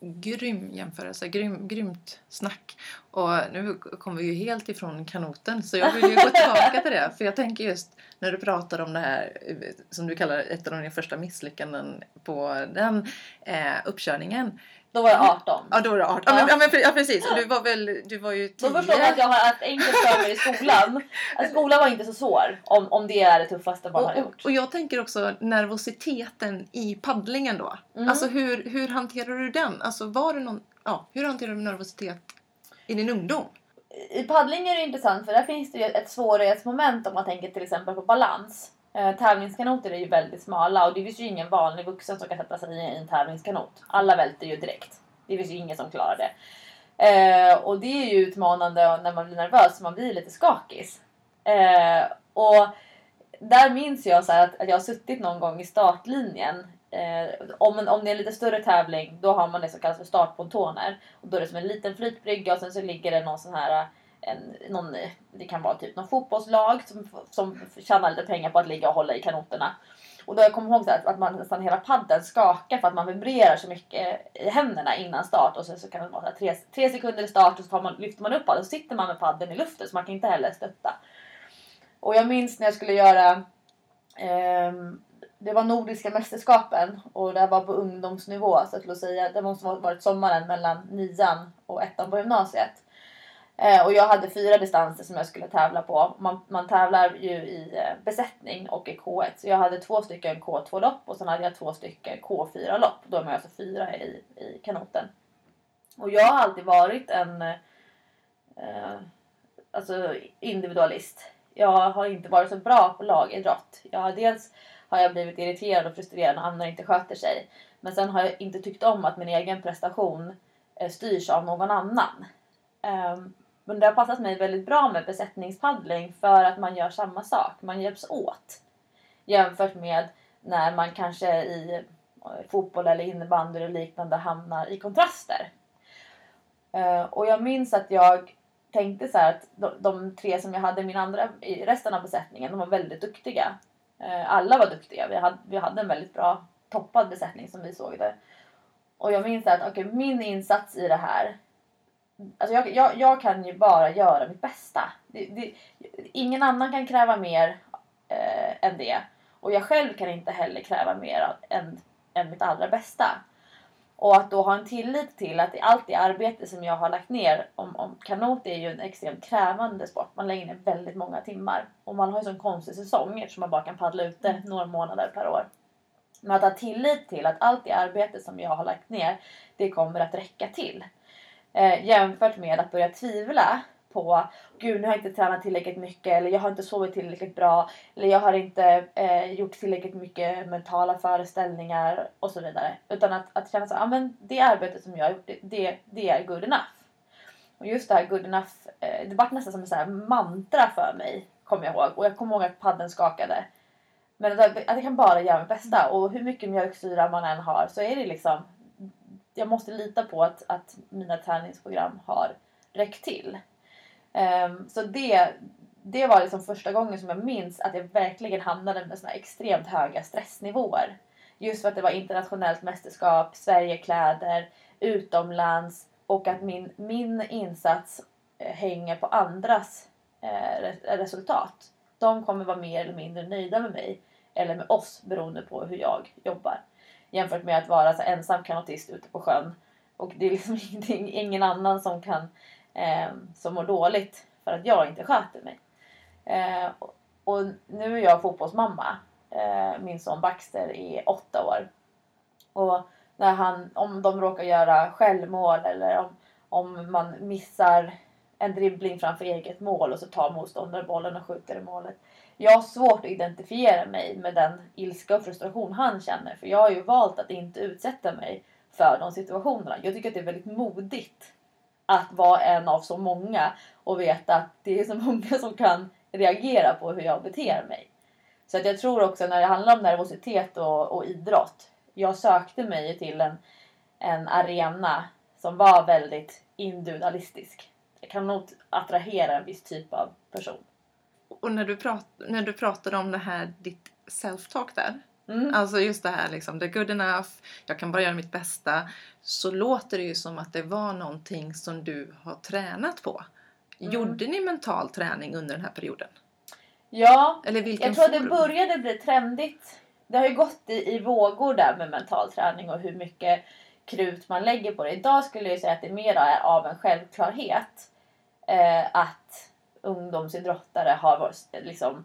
grym jämförelse, grym, grymt snack. Och nu kommer vi ju helt ifrån kanoten så jag vill ju gå tillbaka till det. För jag tänker just när du pratar om det här eh, som du kallar ett av dina första misslyckanden på den eh, uppkörningen. Då var jag 18. Ja, då var du 18. Ja, men, ja, men, ja precis. Du var väl, du var ju 10. Då förstår man att jag har haft enkelt för mig i skolan. Att skolan var inte så svår om, om det är det tuffaste man och, har gjort. Och, jag tänker också nervositeten i paddlingen då. Mm. Alltså hur, hur hanterar du den? Alltså var det någon, ja, hur hanterar du nervositet i din ungdom? I paddling är det intressant för där finns det ju ett svårighetsmoment om man tänker till exempel på balans. Eh, tävlingskanoter är ju väldigt smala och det finns ju ingen vanlig vuxen som kan sätta sig i en tävlingskanot. Alla välter ju direkt. Det finns ju ingen som klarar det. Eh, och det är ju utmanande när man blir nervös, man blir lite skakis. Eh, och där minns jag så att, att jag har suttit någon gång i startlinjen Eh, om, en, om det är en lite större tävling då har man det som kallas för startpontoner. Och då är det som en liten flytbrygga och sen så ligger det någon sån här en, någon, det kan vara typ någon fotbollslag som, som tjänar lite pengar på att ligga och hålla i kanoterna. Och då jag kommer ihåg så att, att man nästan hela padden skakar för att man vibrerar så mycket i händerna innan start. Och sen så kan det vara så tre, tre sekunder i start och så man, lyfter man upp padden och så sitter man med padden i luften så man kan inte heller stötta. Och jag minns när jag skulle göra eh, det var Nordiska mästerskapen och det var på ungdomsnivå. Så att säga, det måste ha varit sommaren mellan nian och ettan på gymnasiet. Eh, och jag hade fyra distanser som jag skulle tävla på. Man, man tävlar ju i eh, besättning och i K1. Så jag hade två stycken K2-lopp och sen hade jag två stycken K4-lopp. Då är man alltså fyra i, i kanoten. Och jag har alltid varit en eh, alltså individualist. Jag har inte varit så bra på lagidrott. Jag har dels har jag blivit irriterad och frustrerad när andra inte sköter sig. Men sen har jag inte tyckt om att min egen prestation eh, styrs av någon annan. Um, men det har passat mig väldigt bra med besättningspaddling för att man gör samma sak. Man hjälps åt. Jämfört med när man kanske i eh, fotboll eller innebandy eller liknande hamnar i kontraster. Eh, och jag minns att jag tänkte så att de, de, tre som jag hade i min andra, i resten av besättningen, de var väldigt duktiga. Eh, alla var duktiga. Vi hade, vi hade en väldigt bra toppad besättning som vi såg det. Och jag minns att okay, min insats i det här Alltså jag, jag, jag kan ju bara göra mitt bästa. Det, det, ingen annan kan kräva mer eh, än det. Och jag själv kan inte heller kräva mer än, än mitt allra bästa. Och att då ha en tillit till att allt det arbete som jag har lagt ner, om, om kanot är ju en extremt krävande sport. Man lägger ner väldigt många timmar. Och man har ju sån konstig säsong eftersom man bara kan paddla ute mm. några månader per år. Men att ha tillit till att allt det arbete som jag har lagt ner, det kommer att räcka till. Eh, jämfört med att börja tvivla på Gud, nu har jag inte tränat tillräckligt mycket eller jag har inte sovit tillräckligt bra eller jag har inte eh, gjort tillräckligt mycket mentala föreställningar och så vidare. Utan att, att känna så ah, men det arbetet som jag har gjort, det, det är good enough. Och just det här good enough, eh, det var nästan som en sån mantra för mig, kommer jag ihåg. Och jag kommer ihåg att padden skakade. Men att jag kan bara göra mitt bästa och hur mycket mjölksyra man än har så är det liksom jag måste lita på att, att mina träningsprogram har räckt till. Um, så det, det var liksom första gången som jag minns att jag verkligen hamnade med såna extremt höga stressnivåer. Just för att det var internationellt mästerskap, Sverigekläder, utomlands och att min, min insats eh, hänger på andras eh, resultat. De kommer vara mer eller mindre nöjda med mig eller med oss beroende på hur jag jobbar. Jämfört med att vara så ensam kanotist ute på sjön. Och det är liksom ingen annan som kan eh, som mår dåligt för att jag inte sköter mig. Eh, och nu är jag fotbollsmamma. Eh, min son Baxter är åtta år. Och när han, om de råkar göra självmål eller om, om man missar en dribbling framför eget mål och så tar motståndaren bollen och skjuter i målet jag har svårt att identifiera mig med den ilska och frustration han känner. För jag har ju valt att inte utsätta mig för de situationerna. Jag tycker att det är väldigt modigt att vara en av så många och veta att det är så många som kan reagera på hur jag beter mig. Så att jag tror också när det handlar om nervositet och, och idrott. Jag sökte mig till en, en arena som var väldigt individualistisk. Jag kan nog attrahera en viss typ av person och när du, prat, när du pratade om det här, ditt self-talk där. Mm. Alltså just det här liksom, är good enough, jag kan bara göra mitt bästa. Så låter det ju som att det var någonting som du har tränat på. Mm. Gjorde ni mental träning under den här perioden? Ja, Eller jag tror form? det började bli trendigt. Det har ju gått i, i vågor där med mental träning och hur mycket krut man lägger på det. Idag skulle jag säga att det mer är av en självklarhet eh, att ungdomsidrottare har varit liksom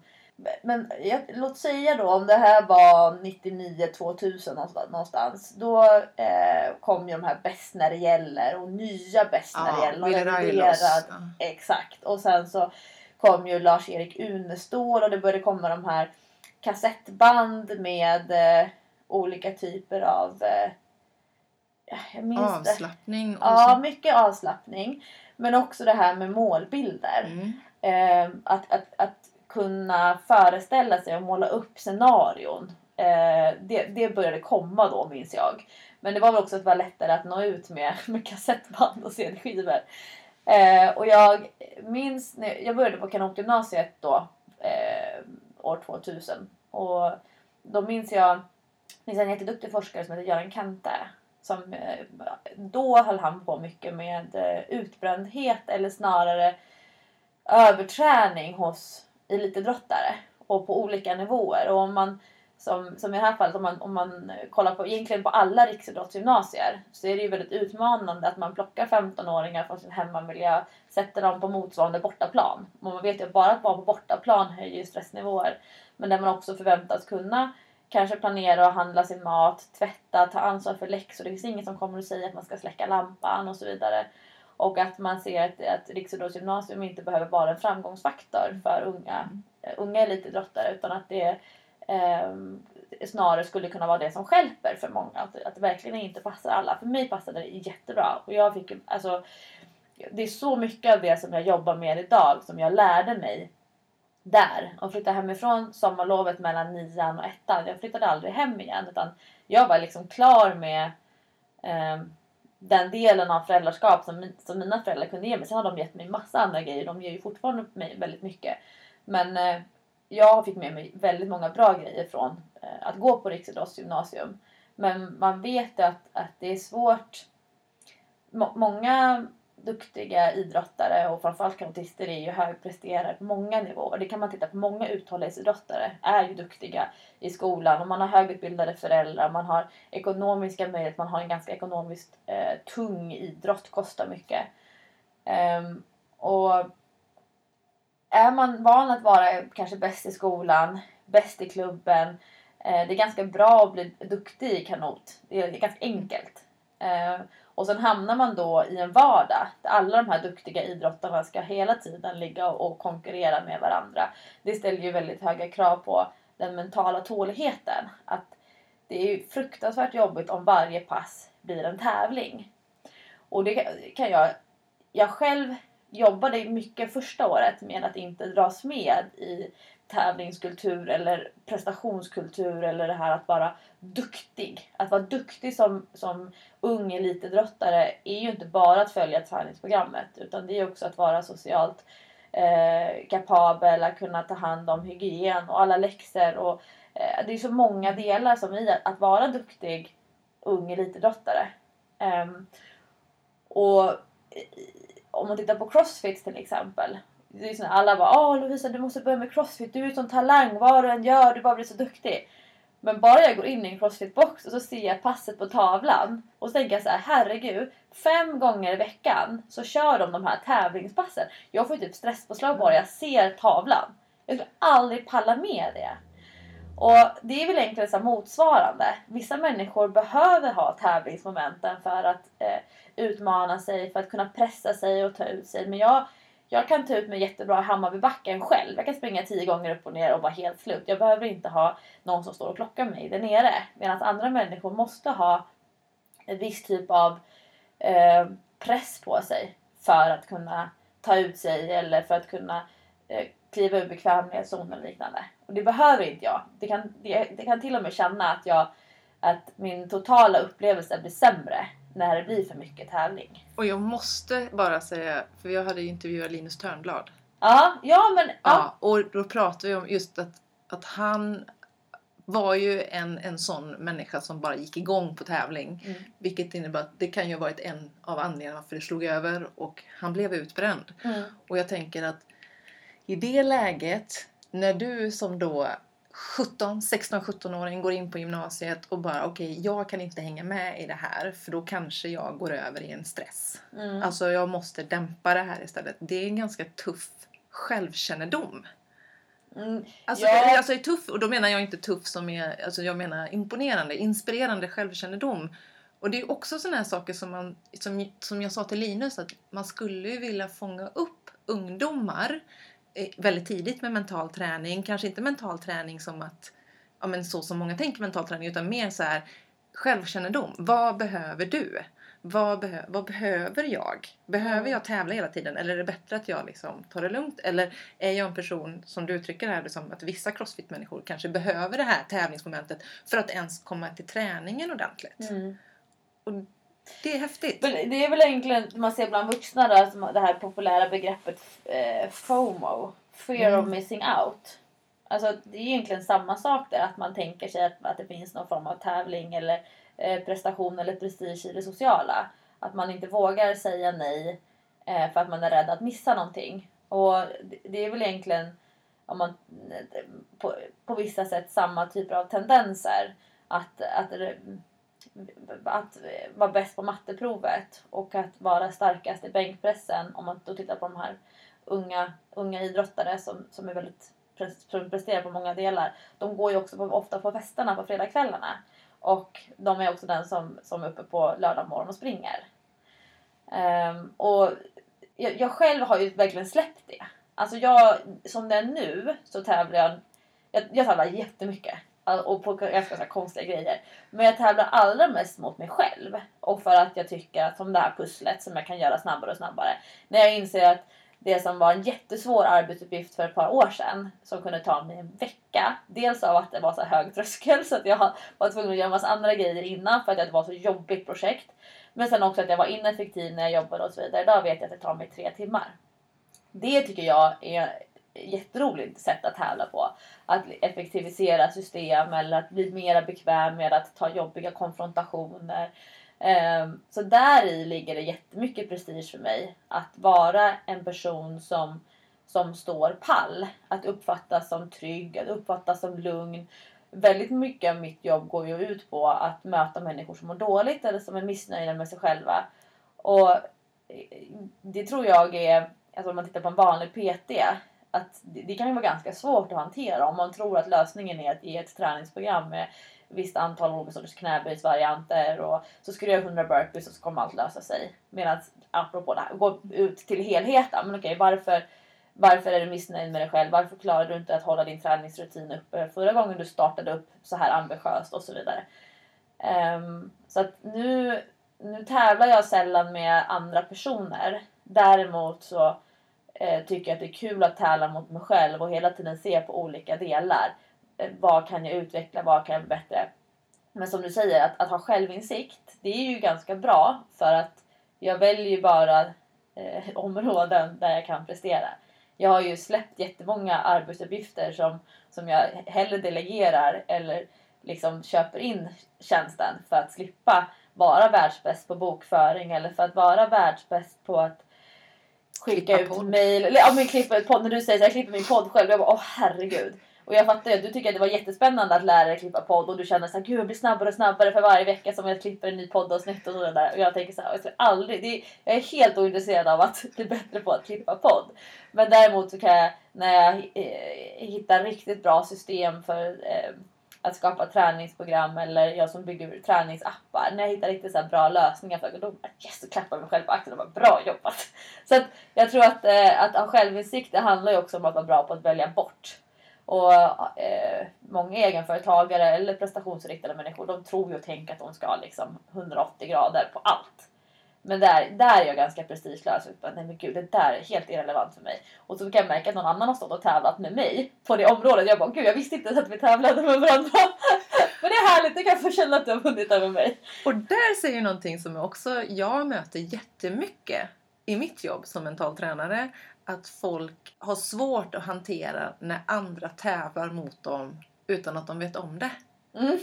men jag, låt säga då om det här var 99-2000 någonstans. Då eh, kom ju de här bäst när det gäller och nya bäst ja, när det gäller. Och reviderad, ja. Exakt. Och sen så kom ju Lars-Erik Unestål och det började komma de här kassettband med eh, olika typer av eh, avslappning. Ja, mycket avslappning. Men också det här med målbilder. Mm. Eh, att, att, att kunna föreställa sig och måla upp scenarion Eh, det, det började komma då minns jag. Men det var väl också att det var lättare att nå ut med, med kassettband och CD-skivor. Eh, och jag minns, när jag började på kanotgymnasiet då, eh, år 2000. Och då minns jag, minns en jätteduktig forskare som heter Göran Kante. Som, eh, då höll han på mycket med eh, utbrändhet eller snarare överträning hos elitidrottare och på olika nivåer. Och om man, som, som i det här fallet, om man, om man kollar på egentligen på alla riksidrottsgymnasier så är det ju väldigt utmanande att man plockar 15-åringar från sin hemmamiljö, sätter dem på motsvarande bortaplan. Och man vet ju att bara att vara på bortaplan höjer ju stressnivåer. Men där man också förväntas kunna kanske planera och handla sin mat, tvätta, ta ansvar för läxor. Det finns ingen som kommer att säga att man ska släcka lampan och så vidare. Och att man ser att, att riksidrottsgymnasium inte behöver vara en framgångsfaktor för unga, unga elitidrottare utan att det eh, snarare skulle kunna vara det som skälper för många. Att, att det verkligen inte passar alla. För mig passade det jättebra. Och jag fick, alltså, det är så mycket av det som jag jobbar med idag som jag lärde mig där. Och flyttade hemifrån sommarlovet mellan nian och ettan. Jag flyttade aldrig hem igen utan jag var liksom klar med eh, den delen av föräldraskap som, som mina föräldrar kunde ge mig. Sen har de gett mig massa andra grejer. De ger ju fortfarande mig väldigt mycket. Men eh, jag fick med mig väldigt många bra grejer från eh, att gå på Riksidrottsgymnasium. Men man vet att, att det är svårt. M många duktiga idrottare och framförallt kanotister är ju högpresterare på många nivåer. Det kan man titta på. Många uthållighetsidrottare är ju duktiga i skolan och man har högutbildade föräldrar, man har ekonomiska möjligheter, man har en ganska ekonomiskt eh, tung idrott, kostar mycket. Um, och är man van att vara kanske bäst i skolan, bäst i klubben, eh, det är ganska bra att bli duktig i kanot. Det är ganska enkelt. Eh, och sen hamnar man då i en vardag där alla de här duktiga idrottarna ska hela tiden ligga och konkurrera med varandra. Det ställer ju väldigt höga krav på den mentala tåligheten. Att det är ju fruktansvärt jobbigt om varje pass blir en tävling. Och det kan jag... Jag själv jobbade mycket första året med att inte dras med i tävlingskultur eller prestationskultur eller det här att vara duktig. Att vara duktig som, som ung elitidrottare är ju inte bara att följa träningsprogrammet utan det är också att vara socialt eh, kapabel, att kunna ta hand om hygien och alla läxor. Och, eh, det är så många delar som i att, att vara duktig ung elitidrottare. Um, och om man tittar på crossfit till exempel liksom alla bara Åh Lovisa du måste börja med crossfit, du är en sån talang, vad du än gör, du bara blir så duktig. Men bara jag går in i en crossfit-box och så ser jag passet på tavlan och så tänker jag så här, herregud, fem gånger i veckan så kör de de här tävlingspassen. Jag får ju typ stresspåslag bara jag ser tavlan. Jag skulle aldrig palla med det. Och det är väl egentligen så motsvarande. Vissa människor behöver ha tävlingsmomenten för att eh, utmana sig, för att kunna pressa sig och ta ut sig. Men jag, jag kan ta ut mig jättebra i Hammarbybacken själv. Jag kan springa tio gånger upp och ner och vara helt slut. Jag behöver inte ha någon som står och klockar mig där nere. Medan andra människor måste ha en viss typ av eh, press på sig för att kunna ta ut sig eller för att kunna eh, kliva ur bekvämlighetszonen och liknande. Och det behöver inte jag. Det kan, det, det kan till och med känna att, jag, att min totala upplevelse blir sämre när det blir för mycket tävling. Och jag måste bara säga, för jag hade ju intervjuat Linus Törnblad. Ja, ja men... Ja. ja och då pratade vi om just att, att han var ju en, en sån människa som bara gick igång på tävling. Mm. Vilket innebär att det kan ju ha varit en av anledningarna varför det slog över och han blev utbränd. Mm. Och jag tänker att i det läget, när du som då 17, 16, 17-åring går in på gymnasiet och bara okej, okay, jag kan inte hänga med i det här för då kanske jag går över i en stress. Mm. Alltså jag måste dämpa det här istället. Det är en ganska tuff självkännedom. Mm. Alltså, ja. alltså är tuff, och då menar jag inte tuff som är, alltså jag menar imponerande, inspirerande självkännedom. Och det är också sådana här saker som man, som, som jag sa till Linus, att man skulle vilja fånga upp ungdomar väldigt tidigt med mental träning. Kanske inte mental träning som att, ja men så som många tänker mental träning utan mer så här självkännedom. Vad behöver du? vad, behö vad behöver jag? Behöver Mm. jag tävla hela tiden eller är det bättre att jag liksom tar det lugnt? Eller är jag en person som du uttrycker här, liksom, att vissa crossfit-människor kanske behöver det här tävlingsmomentet för att ens komma till träningen ordentligt? Mm. Och det är häftigt. Det är väl egentligen, man ser bland vuxna då, det här populära begreppet eh, FOMO. Fear of Mm. missing out. Alltså det är egentligen samma sak där, att man tänker sig att, att det finns någon form av tävling eller eh, prestation eller prestige i det sociala. Att man inte vågar säga nej eh, för att man är rädd att missa någonting. Och det, det är väl egentligen om man, på, på vissa sätt samma typer av tendenser. Att, att, att vara bäst på matteprovet och att vara starkast i bänkpressen. Om man då tittar på de här unga, unga idrottare som, som är väldigt som presterar på många delar. De går ju också på, ofta på festerna på fredagskvällarna. Och de är också den som, som är uppe på lördag morgon och springer. Um, och jag, jag själv har ju verkligen släppt det. Alltså jag, som det är nu så tävlar jag, jag, jag tävlar jättemycket. Och på ganska så konstiga grejer. Men jag tävlar allra mest mot mig själv. Och för att jag tycker att som det här pusslet som jag kan göra snabbare och snabbare. När jag inser att det som var en jättesvår arbetsuppgift för ett par år sedan som kunde ta mig en vecka. Dels av att det var så hög tröskel så att jag var tvungen att göra en massa andra grejer innan för att det var så jobbigt projekt. Men sen också att jag var ineffektiv när jag jobbade och så vidare. Idag vet jag att det tar mig tre timmar. Det tycker jag är jätteroligt sätt att tävla på. Att effektivisera system eller att bli mer bekväm med att ta jobbiga konfrontationer. Ehm, så där i ligger det jättemycket prestige för mig. Att vara en person som, som står pall. Att uppfattas som trygg, att uppfattas som lugn. Väldigt mycket av mitt jobb går ju ut på att möta människor som mår dåligt eller som är missnöjda med sig själva. Och eh, det tror jag är, alltså om man tittar på en vanlig PT, att det, kan ju vara ganska svårt att hantera om man tror att lösningen är att ge ett träningsprogram med visst antal olika sorters knäböjsvarianter och så ska du göra 100 burpees och så kommer allt lösa sig. Medan apropå det här, gå ut till helheten. Men okej, varför, varför är du missnöjd med dig själv? Varför klarade du inte att hålla din träningsrutin uppe förra gången du startade upp så här ambitiöst och så vidare. Um, så att nu, nu tävlar jag sällan med andra personer. Däremot så eh, tycker att det är kul att tävla mot mig själv och hela tiden se på olika delar eh, vad kan jag utveckla, vad kan jag bli bättre? Men som du säger, att, att ha självinsikt, det är ju ganska bra för att jag väljer ju bara eh, områden där jag kan prestera. Jag har ju släppt jättemånga arbetsuppgifter som, som jag hellre delegerar eller liksom köper in tjänsten för att slippa vara världsbäst på bokföring eller för att vara världsbäst på att skicka ut podd. mail. Eller, ja, men klippa ut podd. När du säger så här, jag klipper min podd själv. Jag bara, åh herregud. Och jag fattar ju att du tycker att det var jättespännande att lära dig klippa podd och du känner så här, gud jag blir snabbare och snabbare för varje vecka som jag klipper en ny poddavsnitt och sådär. Och jag tänker så här, jag, aldrig, det är, jag är helt ointresserad av att bli bättre på att klippa podd. Men däremot så kan jag, när jag eh, hittar riktigt bra system för eh, att skapa träningsprogram eller jag som bygger träningsappar. När jag hittar riktigt så här bra lösningar för då bara yes, och klappar jag mig själv på axeln och bara bra jobbat. Så att jag tror att, eh, att ha självinsikt det handlar ju också om att vara bra på att välja bort. Och eh, många egenföretagare eller prestationsinriktade människor de tror ju och tänker att de ska ha liksom 180 grader på allt. Men där, där är jag ganska prestigelös. bara, Nej men gud, det där är helt irrelevant för mig. Och så kan jag märka att någon annan har stått och tävlat med mig på det området. Jag bara, gud jag visste inte ens att vi tävlade med varandra. Men det är härligt, jag kan få känna att du har vunnit över mig. Och där säger någonting som jag också jag möter jättemycket i mitt jobb som mental tränare. Att folk har svårt att hantera när andra tävlar mot dem utan att de vet om det. Mm.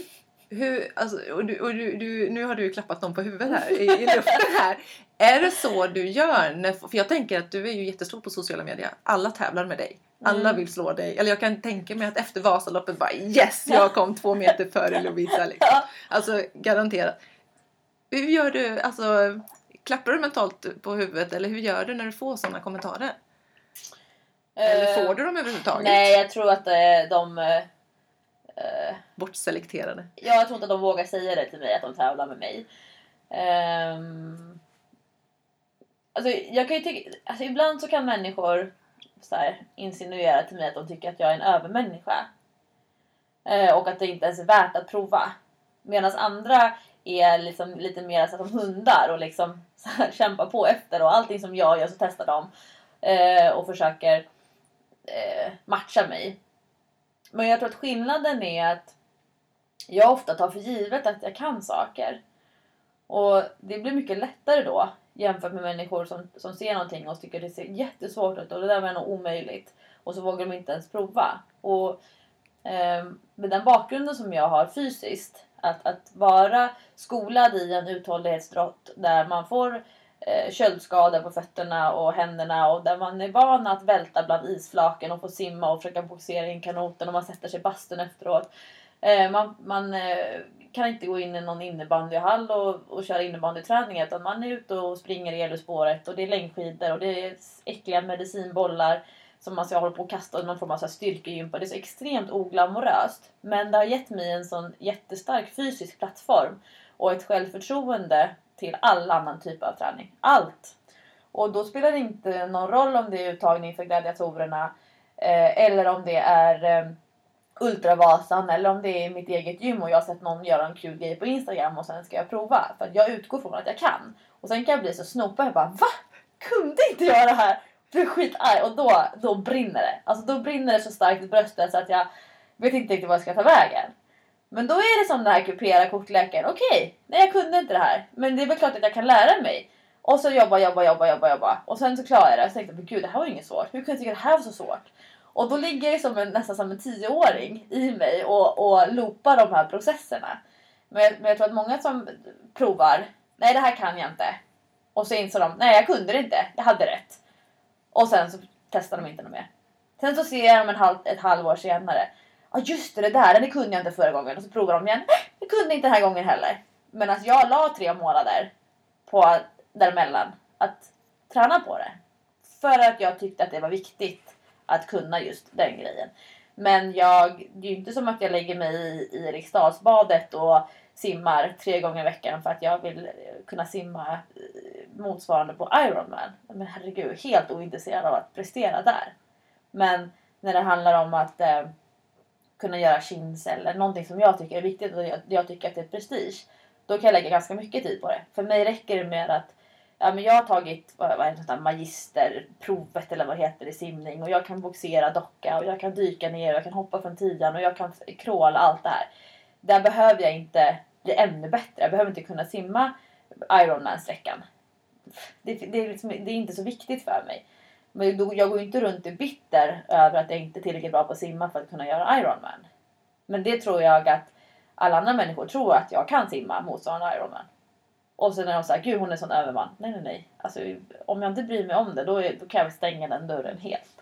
Hur, alltså, och du, och du, du, nu har du ju klappat dem på huvudet här i, i luften här. Är det så du gör? När, för jag tänker att du är ju jättestor på sociala medier. Alla tävlar med dig. Alla Mm. vill slå dig. Eller jag kan tänka mig att efter Vasaloppet bara yes, jag kom två meter före Lovisa. Liksom. Alltså garanterat. Hur gör du? Alltså, klappar du mentalt på huvudet eller hur gör du när du får sådana kommentarer? Eller Eh, får du dem överhuvudtaget? Nej, jag tror att eh, de... Bortselekterade. Ja, jag tror inte att de vågar säga det till mig att de tävlar med mig. Um, alltså, jag kan ju tycka, alltså, ibland så kan människor så här, insinuera till mig att de tycker att jag är en övermänniska. Uh, och att det inte ens är värt att prova. Medan andra är liksom lite mer så som hundar och liksom så här, kämpar på efter och allting som jag gör så testar de uh, och försöker uh, matcha mig. Men jag tror att skillnaden är att jag ofta tar för givet att jag kan saker. Och det blir mycket lättare då jämfört med människor som, som ser någonting och tycker det ser jättesvårt ut och det där var nog omöjligt. Och så vågar de inte ens prova. Och eh, med den bakgrunden som jag har fysiskt, att, att vara skolad i en uthållighetsdrott där man får eh, köldskador på fötterna och händerna och där man är van att välta bland isflaken och få simma och försöka boxera in kanoten och man sätter sig i bastun efteråt. Eh, man man eh, kan inte gå in i någon innebandyhall och, och köra innebandyträning utan man är ute och springer i elspåret och det är längdskidor och det är äckliga medicinbollar som man ska hålla på och kasta och någon form av styrkegympa. Det är så extremt oglamoröst. Men det har gett mig en sån jättestark fysisk plattform och ett självförtroende till all annan typ av träning. Allt! Och då spelar det inte någon roll om det är uttagning för gladiatorerna eh, eller om det är eh, Ultravasan eller om det är mitt eget gym och jag har sett någon göra en kul grej på Instagram och sen ska jag prova. För att jag utgår från att jag kan. Och sen kan jag bli så snopig och bara VA? Kunde inte jag det här? Blir skitarg och då, då brinner det. Alltså då brinner det så starkt i bröstet så att jag vet inte riktigt vad jag ska ta vägen. Men då är det som den här kupera kortleken. Okej, okay, nej jag kunde inte det här. Men det är väl klart att jag kan lära mig. Och så jobba, jobba, jobba, jobba, jobba. Och sen så klarar jag det. Och så tänkte jag, men gud det här var ju inget svårt. Hur kunde jag tycka det här var så svårt? Och då ligger det som en, nästan som en tioåring i mig och, och loopar de här processerna. Men jag, men jag tror att många som provar, nej det här kan jag inte. Och så inser de, nej jag kunde det inte, jag hade rätt. Och sen så testar de inte något mer. Sen så ser jag dem en halv, ett halvår senare. Ja ah, just det, det där, det kunde jag inte förra gången. Och så provar de igen. Det kunde inte den här gången heller. Men att jag la tre månader på däremellan att träna på det. För att jag tyckte att det var viktigt att kunna just den grejen. Men jag, det är ju inte som att jag lägger mig i, i Riksdalsbadet och simmar tre gånger i veckan för att jag vill eh, kunna simma eh, motsvarande på Ironman. Men herregud, helt ointresserad av att prestera där. Men när det handlar om att eh, kunna göra chins eller någonting som jag tycker är viktigt och jag, jag tycker att det är prestige. Då kan jag lägga ganska mycket tid på det. För mig räcker det med att ja, men jag har tagit vad, vad heter det, magisterprovet eller vad det heter i simning och jag kan boxera docka och jag kan dyka ner och jag kan hoppa från tian och jag kan kråla allt det här. Där behöver jag inte bli ännu bättre. Jag behöver inte kunna simma Ironman-sträckan. Det, det, är liksom, det är inte så viktigt för mig. Men jag går ju inte runt och bitter över att jag inte är tillräckligt bra på att simma för att kunna göra Ironman. Men det tror jag att alla andra människor tror att jag kan simma motsvarande Ironman. Och sen är de såhär, gud hon är sån överman. Nej nej nej. Alltså, om jag inte bryr mig om det då, är, då kan jag stänga den dörren helt.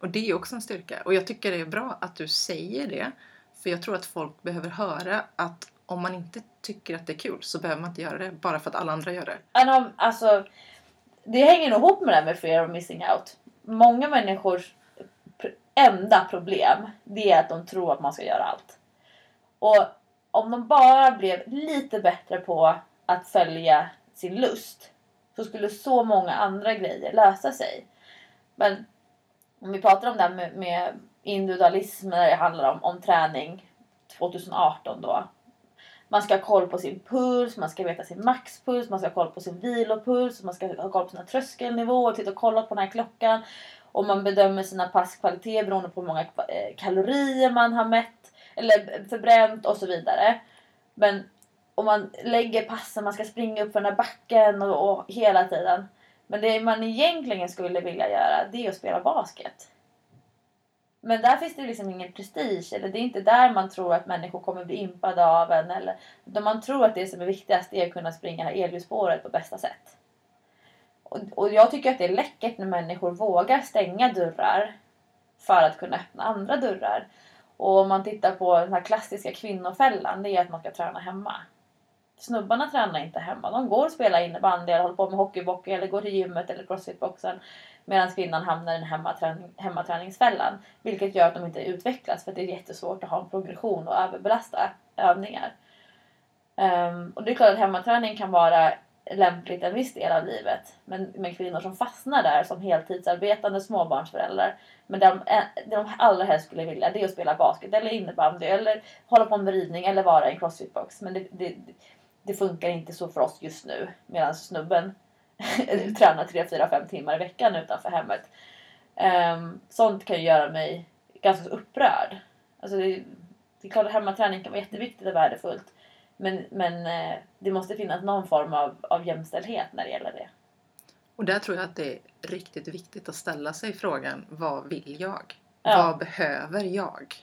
Och det är också en styrka. Och jag tycker det är bra att du säger det. För jag tror att folk behöver höra att om man inte tycker att det är kul så behöver man inte göra det bara för att alla andra gör det. Alltså, det hänger nog ihop med det här med fear of missing out. Många människors enda problem det är att de tror att man ska göra allt. Och om de bara blev lite bättre på att följa sin lust så skulle så många andra grejer lösa sig. Men om vi pratar om det här med, med individualism när det handlar om, om träning 2018 då. Man ska ha koll på sin puls, man ska veta sin maxpuls, man ska ha koll på sin vilopuls, man ska ha koll på sina tröskelnivåer, titta och kolla på den här klockan. Och man bedömer sina passkvaliteter beroende på hur många eh, kalorier man har mätt eller förbränt och så vidare. Men och man lägger passen, man ska springa upp för den här backen och, och hela tiden. Men det man egentligen skulle vilja göra det är att spela basket. Men där finns det liksom ingen prestige. Eller det är inte där man tror att människor kommer bli impade av en. Eller, utan man tror att det som är viktigast är att kunna springa det här elljusspåret på bästa sätt. Och, och jag tycker att det är läckert när människor vågar stänga dörrar för att kunna öppna andra dörrar. Och om man tittar på den här klassiska kvinnofällan, det är att man ska träna hemma snubbarna tränar inte hemma. De går och spelar innebandy eller håller på med hockeybockey eller går till gymmet eller crossfitboxen. Medan kvinnan hamnar i den hemmaträning, hemmaträningsfällan. Vilket gör att de inte utvecklas för det är jättesvårt att ha en progression och överbelasta övningar. Um, och det är klart att hemmaträning kan vara lämpligt en viss del av livet. Men men kvinnor som fastnar där som heltidsarbetande småbarnsföräldrar. Men det de, eh, det de allra helst skulle vilja det är att spela basket eller innebandy eller hålla på med ridning eller vara i en crossfitbox. Men det, det, det funkar inte så för oss just nu. Medan snubben tränar 3, 4, 5 timmar i veckan utanför hemmet. Um, sånt kan ju göra mig ganska upprörd. Alltså det, det är klart att hemmaträning kan vara jätteviktigt och värdefullt. Men, men eh, det måste finnas någon form av, av jämställdhet när det gäller det. Och där tror jag att det är riktigt viktigt att ställa sig frågan vad vill jag? Ja. Vad behöver jag?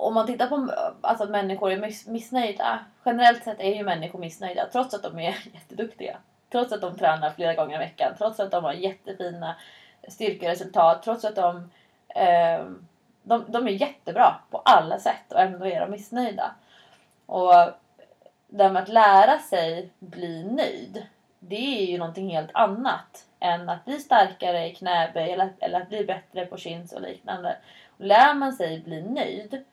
Om man tittar på eh, alltså, att människor är miss, missnöjda. Generellt sett är ju människor missnöjda trots att de är jätteduktiga. Trots att de tränar flera gånger i veckan. Trots att de har jättefina styrkeresultat. Trots att de, eh, de, de är jättebra på alla sätt och ändå är de missnöjda. Och det här med att lära sig bli nöjd. Det är ju någonting helt annat än att bli starkare i knäböj eller, eller att bli bättre på chins och liknande. Och lär man sig bli nöjd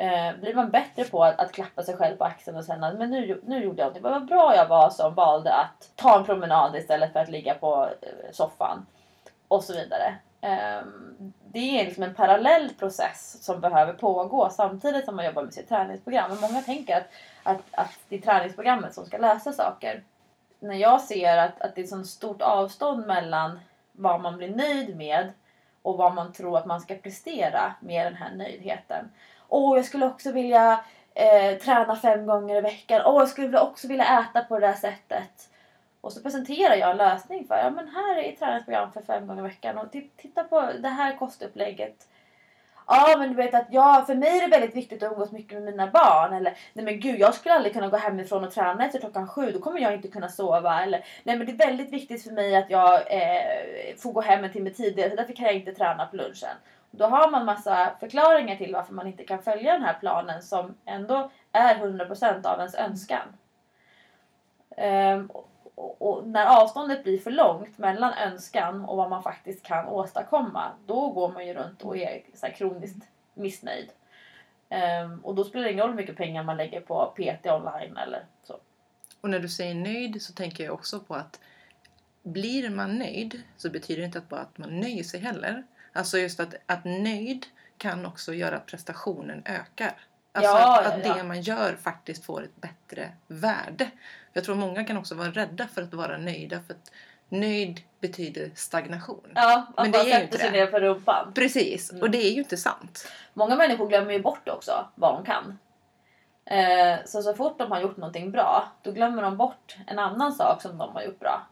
eh, blir man bättre på att, att, klappa sig själv på axeln och känna men nu, nu gjorde jag det. Vad bra jag var som valde att ta en promenad istället för att ligga på eh, soffan. Och så vidare. Eh, det är liksom en parallell process som behöver pågå samtidigt som man jobbar med sitt träningsprogram. Men många tänker att, att, att det är träningsprogrammet som ska lösa saker. När jag ser att, att det är så stort avstånd mellan vad man blir nöjd med och vad man tror att man ska prestera med den här nöjdheten. Åh, jag skulle också vilja eh, träna fem gånger i veckan. Åh, jag skulle också vilja äta på det där sättet. Och så presenterar jag en lösning för, ja men här är ett träningsprogram för fem gånger i veckan och titta på det här kostupplägget. Ja men du vet att jag, för mig är det väldigt viktigt att umgås mycket med mina barn. Eller nej men gud jag skulle aldrig kunna gå hemifrån och träna efter klockan sju. Då kommer jag inte kunna sova. Eller nej men det är väldigt viktigt för mig att jag eh, får gå hem en timme tidigare. Så Därför kan jag inte träna på lunchen. Då har man massa förklaringar till varför man inte kan följa den här planen som ändå är 100% av ens önskan. Um, och, och, när avståndet blir för långt mellan önskan och vad man faktiskt kan åstadkomma, då går man ju runt och är så här kroniskt missnöjd. Um, och då spelar det ingen roll hur mycket pengar man lägger på PT online eller så. Och när du säger nöjd så tänker jag också på att blir man nöjd så betyder det inte att bara att man nöjer sig heller. Alltså just att, att nöjd kan också göra att prestationen ökar. Alltså Ja, att, att ja. det man gör faktiskt får ett bättre värde. Jag tror många kan också vara rädda för att vara nöjda för att nöjd betyder stagnation. Ja, att Men det är ju inte sig det. ner på rumpan. Precis, Mm. och det är ju inte sant. Många människor glömmer ju bort också vad de kan. Eh, så så fort de har gjort någonting bra, då glömmer de bort en annan sak som de har gjort bra.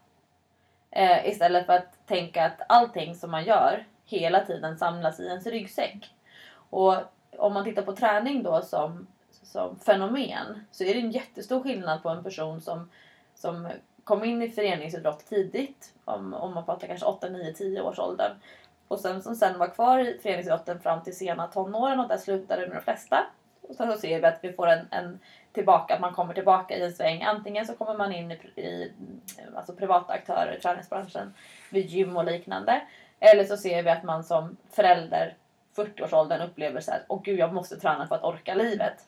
Eh, istället för att tänka att allting som man gör hela tiden samlas i ens ryggsäck. Och om man tittar på träning då som, som fenomen så är det en jättestor skillnad på en person som, som kom in i föreningsidrott tidigt, om, om man pratar kanske 8, 9, 10 års åldern. Och sen som sen var kvar i föreningsidrotten fram till sena tonåren och där slutade med de flesta. Och sen så ser vi att vi får en, en tillbaka, att man kommer tillbaka i en sväng. Antingen så kommer man in i, i alltså privata aktörer i träningsbranschen vid gym och liknande. Eller så ser vi att man som förälder 40-årsåldern upplever så här, åh gud jag måste träna för att orka livet.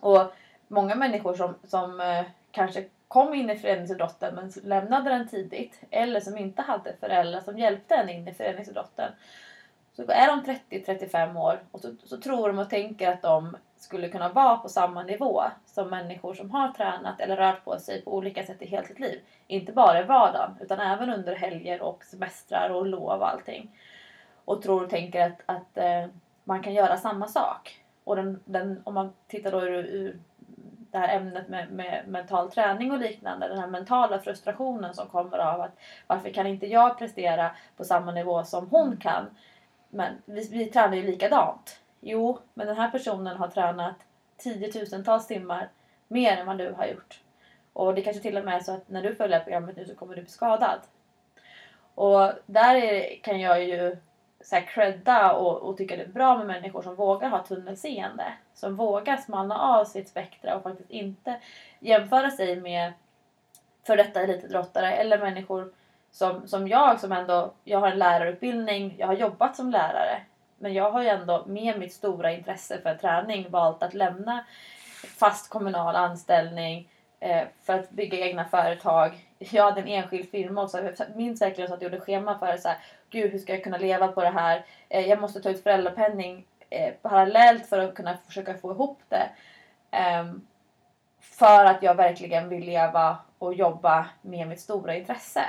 Och många människor som, som eh, kanske kom in i föreningsidrotten men lämnade den tidigt eller som inte hade föräldrar som hjälpte en in i föreningsidrotten. Så är de 30-35 år och så, så tror de och tänker att de skulle kunna vara på samma nivå som människor som har tränat eller rört på sig på olika sätt i hela sitt liv. Inte bara i vardagen utan även under helger och semestrar och lov och allting. Och tror och tänker att, att eh, man kan göra samma sak. Och den, den, om man tittar då ur, ur det här ämnet med, med mental träning och liknande. Den här mentala frustrationen som kommer av att varför kan inte jag prestera på samma nivå som hon kan? Men vi, vi tränar ju likadant. Jo, men den här personen har tränat tiotusentals timmar mer än vad du har gjort. Och det kanske till och med är så att när du följer programmet nu så kommer du bli skadad. Och där är, kan jag ju så här credda och, och tycka det är bra med människor som vågar ha tunnelseende. Som vågar smalna av sitt spektra och faktiskt inte jämföra sig med för detta elitidrottare eller människor som, som jag som ändå, jag har en lärarutbildning, jag har jobbat som lärare. Men jag har ju ändå med mitt stora intresse för träning valt att lämna fast kommunal anställning eh, för att bygga egna företag. Jag hade en enskild firma och jag minns verkligen så att jag gjorde schema för så här, gud hur ska jag kunna leva på det här? Eh, jag måste ta ut föräldrapenning eh, parallellt för att kunna försöka få ihop det. Ehm, för att jag verkligen vill leva och jobba med mitt stora intresse.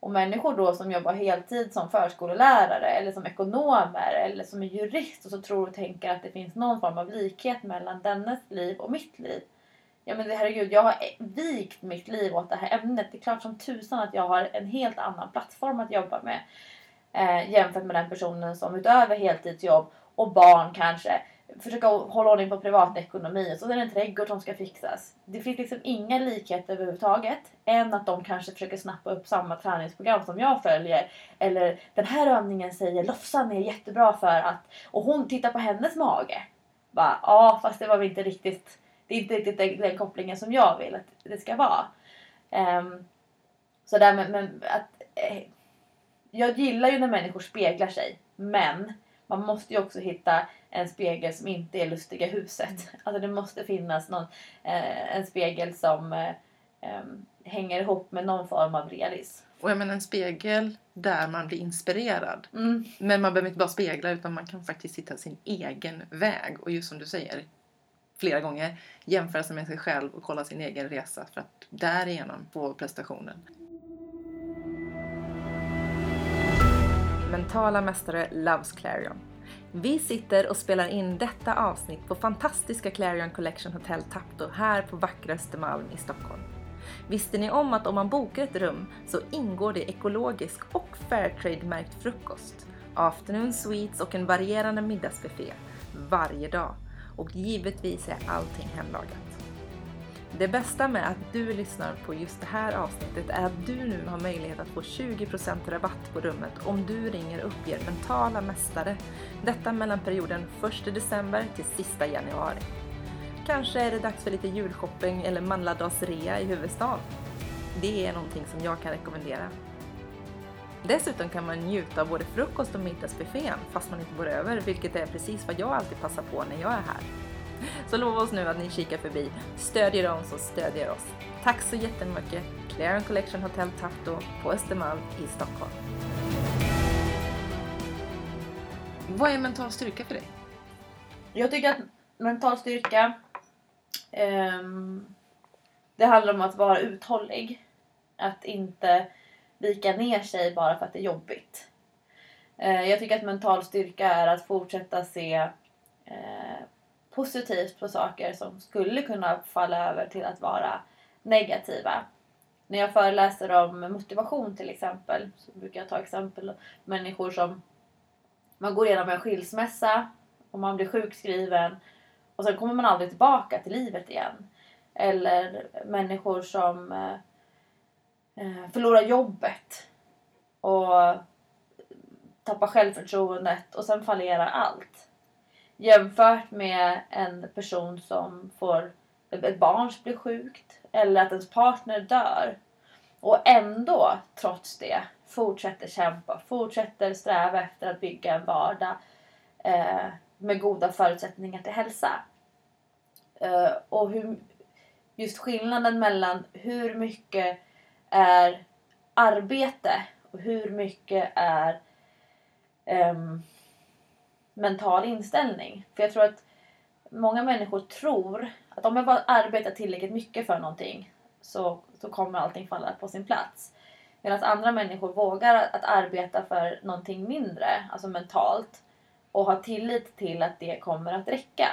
Och människor då som jobbar heltid som förskollärare eller som ekonomer eller som är jurist och så tror och tänker att det finns någon form av likhet mellan dennes liv och mitt liv. Ja men herregud, jag har e- vikt mitt liv åt det här ämnet. Det är klart som tusan att jag har en helt annan plattform att jobba med. Eh, jämfört med den personen som utöver heltidsjobb och barn kanske försöka hålla ordning på privatekonomi och så är det en trädgård som ska fixas. Det finns liksom inga likheter överhuvudtaget än att de kanske försöker snappa upp samma träningsprogram som jag följer. Eller den här övningen säger Lofsan är jättebra för att och hon tittar på hennes mage. Bara, ja fast det var väl inte riktigt det är inte riktigt den, den kopplingen som jag vill att det ska vara. Um, så där med, med att eh, jag gillar ju när människor speglar sig men man måste ju också hitta en spegel som inte är lustiga huset. Mm. Alltså det måste finnas någon, eh, en spegel som eh, eh, hänger ihop med någon form av realism. Och jag menar en spegel där man blir inspirerad. Mm. Men man behöver inte bara spegla utan man kan faktiskt hitta sin egen väg. Och just som du säger flera gånger jämföra sig med sig själv och kolla sin egen resa för att därigenom få prestationen. Mentala mästare loves Clarion. Vi sitter och spelar in detta avsnitt på fantastiska Clarion Collection Hotel Tapto här på vackra Östermalm i Stockholm. Visste ni om att om man bokar ett rum så ingår det ekologisk och Fairtrade-märkt frukost, afternoon sweets och en varierande middagsbuffé varje dag. Och givetvis är allting hemlagat. Det bästa med att du lyssnar på just det här avsnittet är att du nu har möjlighet att få 20% rabatt på rummet om du ringer och uppger mentala mästare. Detta mellan perioden 1 december till sista januari. Kanske är det dags för lite julshopping eller manladagsrea i huvudstaden. Det är någonting som jag kan rekommendera. Dessutom kan man njuta av både frukost och middagsbuffén fast man inte bor över, vilket är precis vad jag alltid passar på när jag är här. Så lova oss nu att ni kikar förbi, stödjer dem som stödjer oss. Tack så jättemycket! Clarion Collection Hotel Tapto på Östermalm i Stockholm. Vad är mental styrka för dig? Jag tycker att mental styrka um, det handlar om att vara uthållig. Att inte vika ner sig bara för att det är jobbigt. Uh, jag tycker att mental styrka är att fortsätta se uh, positivt på saker som skulle kunna falla över till att vara negativa. När jag föreläser om motivation till exempel så brukar jag ta exempel människor som man går igenom en skilsmässa och man blir sjukskriven och sen kommer man aldrig tillbaka till livet igen. Eller människor som eh, eh, förlorar jobbet och tappar självförtroendet och sen fallerar allt. Jämfört med en person som får ett barn som blir sjukt eller att ens partner dör. Och ändå, trots det, fortsätter kämpa, fortsätter sträva efter att bygga en vardag eh, med goda förutsättningar till hälsa. Eh, och hur, just skillnaden mellan hur mycket är arbete och hur mycket är um, mental inställning. För jag tror att många människor tror att om jag bara arbetar tillräckligt mycket för någonting så, så kommer allting falla på sin plats. Medan andra människor vågar att arbeta för någonting mindre, alltså mentalt, och har tillit till att det kommer att räcka.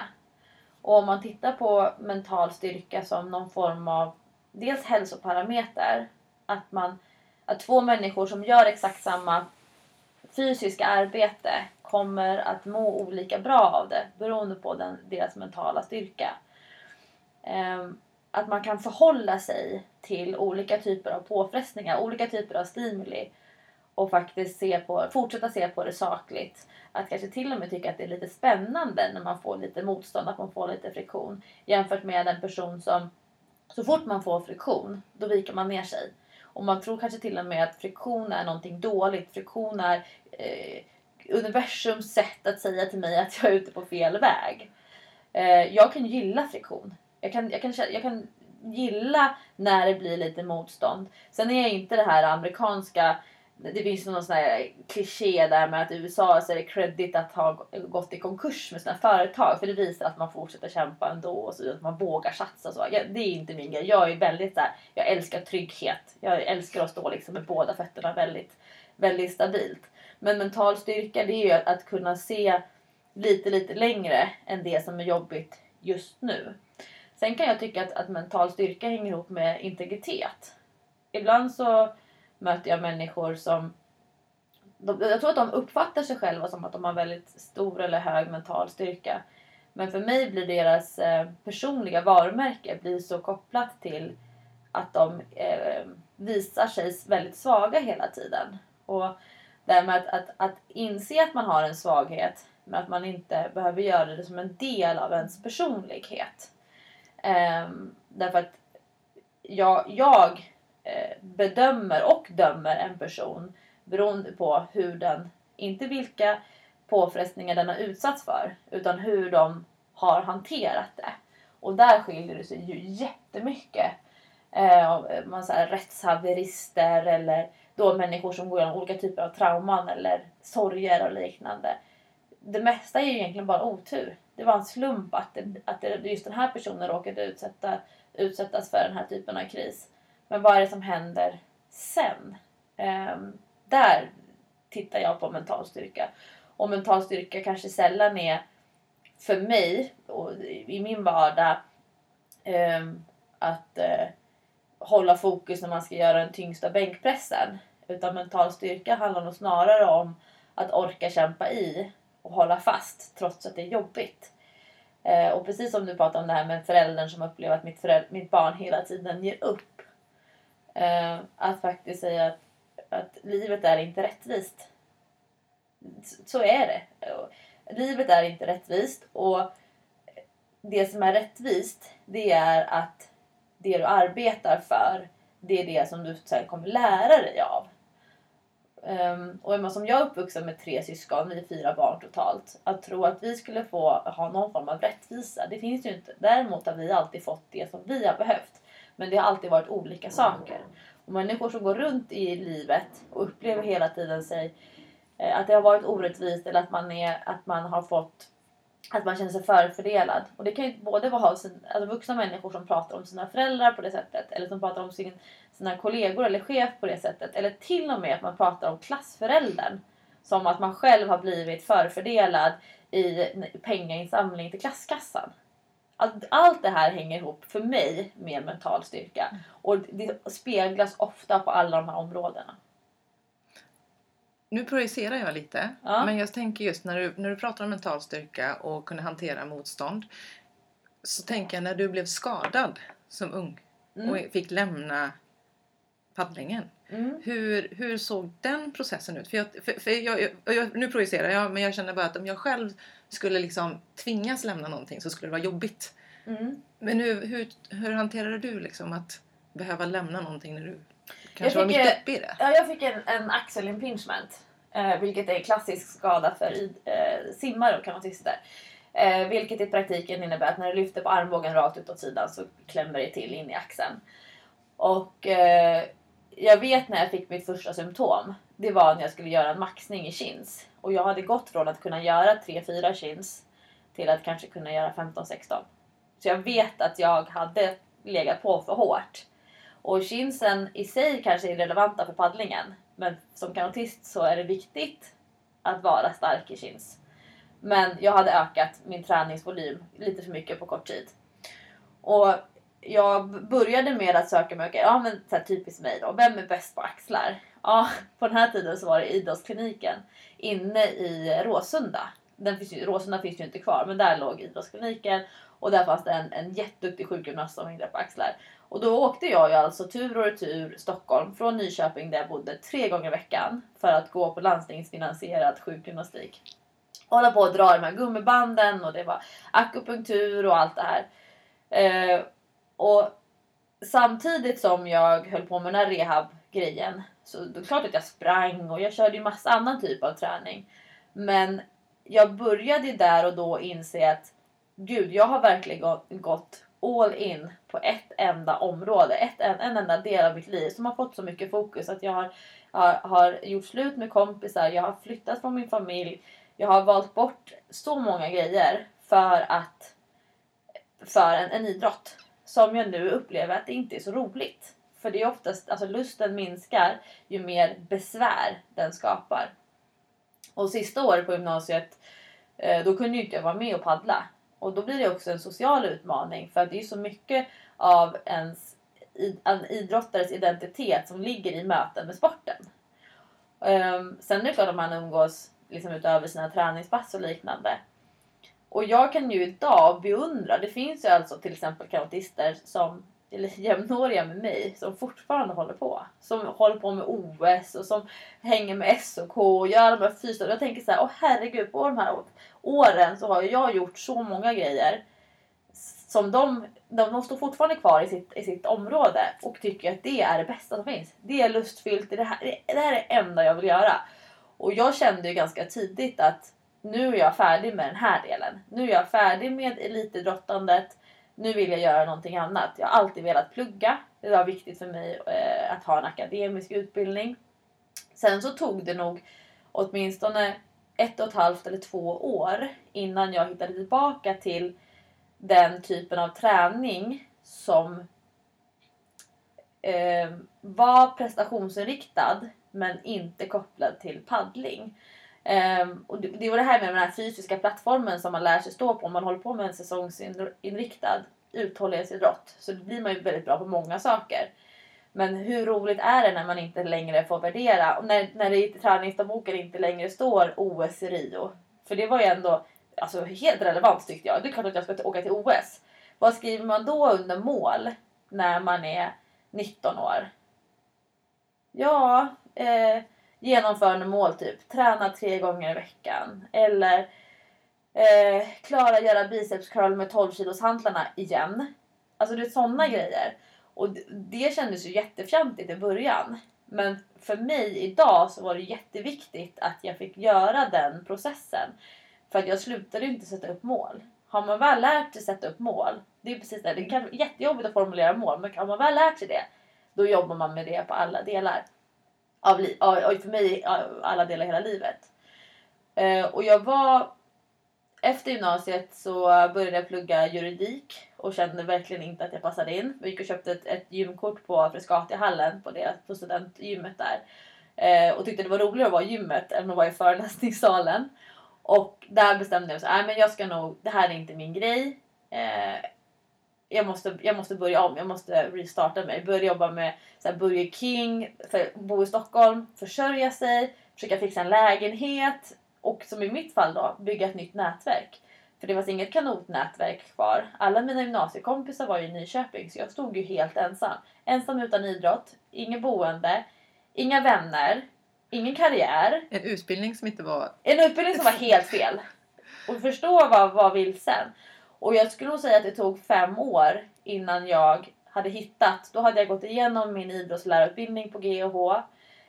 Och om man tittar på mental styrka som någon form av dels hälsoparameter, att, man, att två människor som gör exakt samma fysiska arbete kommer att må olika bra av det beroende på den, deras mentala styrka. Ehm, att man kan förhålla sig till olika typer av påfrestningar, olika typer av stimuli och faktiskt se på, fortsätta se på det sakligt. Att kanske till och med tycka att det är lite spännande när man får lite motstånd, att man får lite friktion. Jämfört med en person som så fort man får friktion, då viker man ner sig. Och man tror kanske till och med att friktion är någonting dåligt. Friktion är eh, universums sätt att säga till mig att jag är ute på fel väg. Eh, jag kan gilla friktion. Jag kan, jag, kan, jag kan gilla när det blir lite motstånd. Sen är jag inte det här amerikanska det finns någon sån här kliché där med att i USA så är det credit att ha gått i konkurs med sina företag för det visar att man fortsätter kämpa ändå och så att man vågar satsa så. Jag, det är inte min grej. Jag är väldigt där, jag älskar trygghet. Jag älskar att stå liksom med båda fötterna väldigt, väldigt stabilt. Men mental styrka det är ju att, att kunna se lite, lite längre än det som är jobbigt just nu. Sen kan jag tycka att, att mental styrka hänger ihop med integritet. Ibland så möter jag människor som... De, jag tror att de uppfattar sig själva som att de har väldigt stor eller hög mental styrka. Men för mig blir deras eh, personliga varumärke blir så kopplat till att de eh, visar sig väldigt svaga hela tiden. Och det här med att, att, att inse att man har en svaghet men att man inte behöver göra det som en del av ens personlighet. Eh, därför att jag, jag Eh, bedömer och dömer en person beroende på hur den, inte vilka påfrestningar den har utsatts för, utan hur de har hanterat det. Och där skiljer det sig ju jättemycket. Eh, eh man här, rättshaverister eller då människor som går igenom olika typer av trauman eller sorger och liknande. Det mesta är ju egentligen bara otur. Det var en slump att, det, att det, just den här personen råkade utsätta, utsättas för den här typen av kris. Men vad är det som händer sen? Um, där tittar jag på mental styrka. Och mental styrka kanske sällan är för mig och i min vardag um, att uh, hålla fokus när man ska göra den tyngsta bänkpressen. Utan mental styrka handlar nog snarare om att orka kämpa i och hålla fast trots att det är jobbigt. Eh, och precis som du pratade om det här med föräldern som upplever att mitt, mitt barn hela tiden ger upp. Eh, att faktiskt säga att, att livet är inte rättvist. Så är det. Eh, livet är inte rättvist och det som är rättvist det är att det du arbetar för det är det som du sen kommer lära dig av. Um, och som jag är uppvuxen med tre syskon, vi är fyra barn totalt. Att tro att vi skulle få ha någon form av rättvisa, det finns ju inte. Däremot har vi alltid fått det som vi har behövt. Men det har alltid varit olika saker. Och människor som går runt i livet och upplever hela tiden sig eh, att det har varit orättvist eller att man, är, att man har fått att man känner sig förfördelad. Och det kan ju både vara alltså vuxna människor som pratar om sina föräldrar på det sättet eller som pratar om sin, sina kollegor eller chef på det sättet. Eller till och med att man pratar om klassföräldern. Som att man själv har blivit förfördelad i pengainsamling till klasskassan. Allt, allt det här hänger ihop för mig med mental styrka. Och det speglas ofta på alla de här områdena. Nu projicerar jag lite, ja. men jag tänker just när du, när du pratar om mental styrka och kunna hantera motstånd. Så tänker jag när du blev skadad som ung mm. och fick lämna paddlingen. Mm. Hur, hur såg den processen ut? För, jag, för, för jag, jag, nu projicerar jag, men jag känner bara att om jag själv skulle liksom tvingas lämna någonting så skulle det vara jobbigt. Mm. Men hur, hur, hur hanterade du liksom att behöva lämna någonting när du kanske var mitt uppe i det? Ja, jag fick en, en axelimpingement. Eh, vilket är en klassisk skada för eh, simmare kan man säga där. Eh, vilket i praktiken innebär att när du lyfter på armbågen rakt ut åt sidan så klämmer det till in i axeln. Och eh, jag vet när jag fick mitt första symptom. Det var när jag skulle göra en maxning i chins. Och jag hade gått från att kunna göra 3-4 chins till att kanske kunna göra 15-16. Så jag vet att jag hade legat på för hårt. Och chinsen i sig kanske är relevanta för paddlingen. Men som kanotist så är det viktigt att vara stark i chins. Men jag hade ökat min träningsvolym lite för mycket på kort tid. Och jag började med att söka mig, okay, ja men så här, typiskt mig då, vem är bäst på axlar? Ja, på den här tiden så var det idrottskliniken inne i Råsunda. Den finns ju, Råsunda finns ju inte kvar, men där låg idrottskliniken och där fanns det en, en jätteduktig sjukgymnast som hängde på axlar. Och då åkte jag ju alltså tur och retur Stockholm från Nyköping där jag bodde tre gånger i veckan för att gå på landstingsfinansierad sjukgymnastik. Hålla på och dra de här gummibanden och det var akupunktur och allt det här. Eh, och samtidigt som jag höll på med den här rehab-grejen så det är klart att jag sprang och jag körde ju massa annan typ av träning. Men jag började där och då inse att gud, jag har verkligen gått all in på ett enda område, ett, en, en enda del av mitt liv som har fått så mycket fokus att jag har, har, har gjort slut med kompisar, jag har flyttat från min familj. Jag har valt bort så många grejer för att för en, en idrott som jag nu upplever att det inte är så roligt. För det är oftast, alltså lusten minskar ju mer besvär den skapar. Och sista året på gymnasiet eh, då kunde ju inte jag vara med och paddla. Och då blir det också en social utmaning för att det är så mycket av ens en idrottares identitet som ligger i möten med sporten. Ehm, sen är det klart att man umgås liksom utöver sina träningspass och liknande. Och jag kan ju idag beundra, det finns ju alltså till exempel kanotister som eller jämnåriga med mig som fortfarande håller på. Som håller på med OS och som hänger med SOK och gör de här fysiska... Jag tänker så här, åh herregud, på de här åren så har jag gjort så många grejer som de, de, de står fortfarande kvar i sitt, i sitt område och tycker att det är det bästa som finns. Det är lustfyllt, det här, det här är det enda jag vill göra. Och jag kände ju ganska tidigt att nu är jag färdig med den här delen. Nu är jag färdig med elitidrottandet nu vill jag göra någonting annat. Jag har alltid velat plugga. Det var viktigt för mig eh, att ha en akademisk utbildning. Sen så tog det nog åtminstone ett och ett halvt eller två år innan jag hittade tillbaka till den typen av träning som eh, var prestationsinriktad men inte kopplad till paddling. Um, och det, det var det här med den här fysiska plattformen som man lär sig stå på om man håller på med en säsongsinriktad uthållighetsidrott. Så då blir man ju väldigt bra på många saker. Men hur roligt är det när man inte längre får värdera och när, när det i träningsdagboken inte längre står OS i Rio? För det var ju ändå alltså, helt relevant tyckte jag. Det är klart att jag ska åka till OS. Vad skriver man då under mål när man är 19 år? Ja, eh, genomförande mål typ. Träna tre gånger i veckan. Eller eh, klara göra biceps curl med 12 kilos hantlarna igen. Alltså det är sådana mm. grejer. Och det, det kändes ju jättefjantigt i början. Men för mig idag så var det jätteviktigt att jag fick göra den processen. För att jag slutade inte sätta upp mål. Har man väl lärt sig sätta upp mål, det är precis det. Det kan vara jättejobbigt att formulera mål, men har man väl lärt sig det, då jobbar man med det på alla delar av, li- av, för mig alla delar hela livet. Eh, och jag var efter gymnasiet så började jag plugga juridik och kände verkligen inte att jag passade in. Jag gick och köpte ett, ett gymkort på Frescatihallen på, det, på studentgymmet där. Eh, och tyckte det var roligare att vara i gymmet än att vara i föreläsningssalen. Och där bestämde jag mig att jag ska nog, det här är inte min grej. Eh, jag måste, jag måste börja om, jag måste restarta mig. Börja jobba med så här, Burger King, för, bo i Stockholm, försörja sig, försöka fixa en lägenhet och som i mitt fall då, bygga ett nytt nätverk. För det fanns inget kanotnätverk kvar. Alla mina gymnasiekompisar var i Nyköping så jag stod ju helt ensam. Ensam utan idrott, inget boende, inga vänner, ingen karriär. En utbildning som inte var... En utbildning som var helt fel. Och förstå vad var vilsen. Och jag skulle nog säga att det tog fem år innan jag hade hittat. Då hade jag gått igenom min idrottslärarutbildning på GH.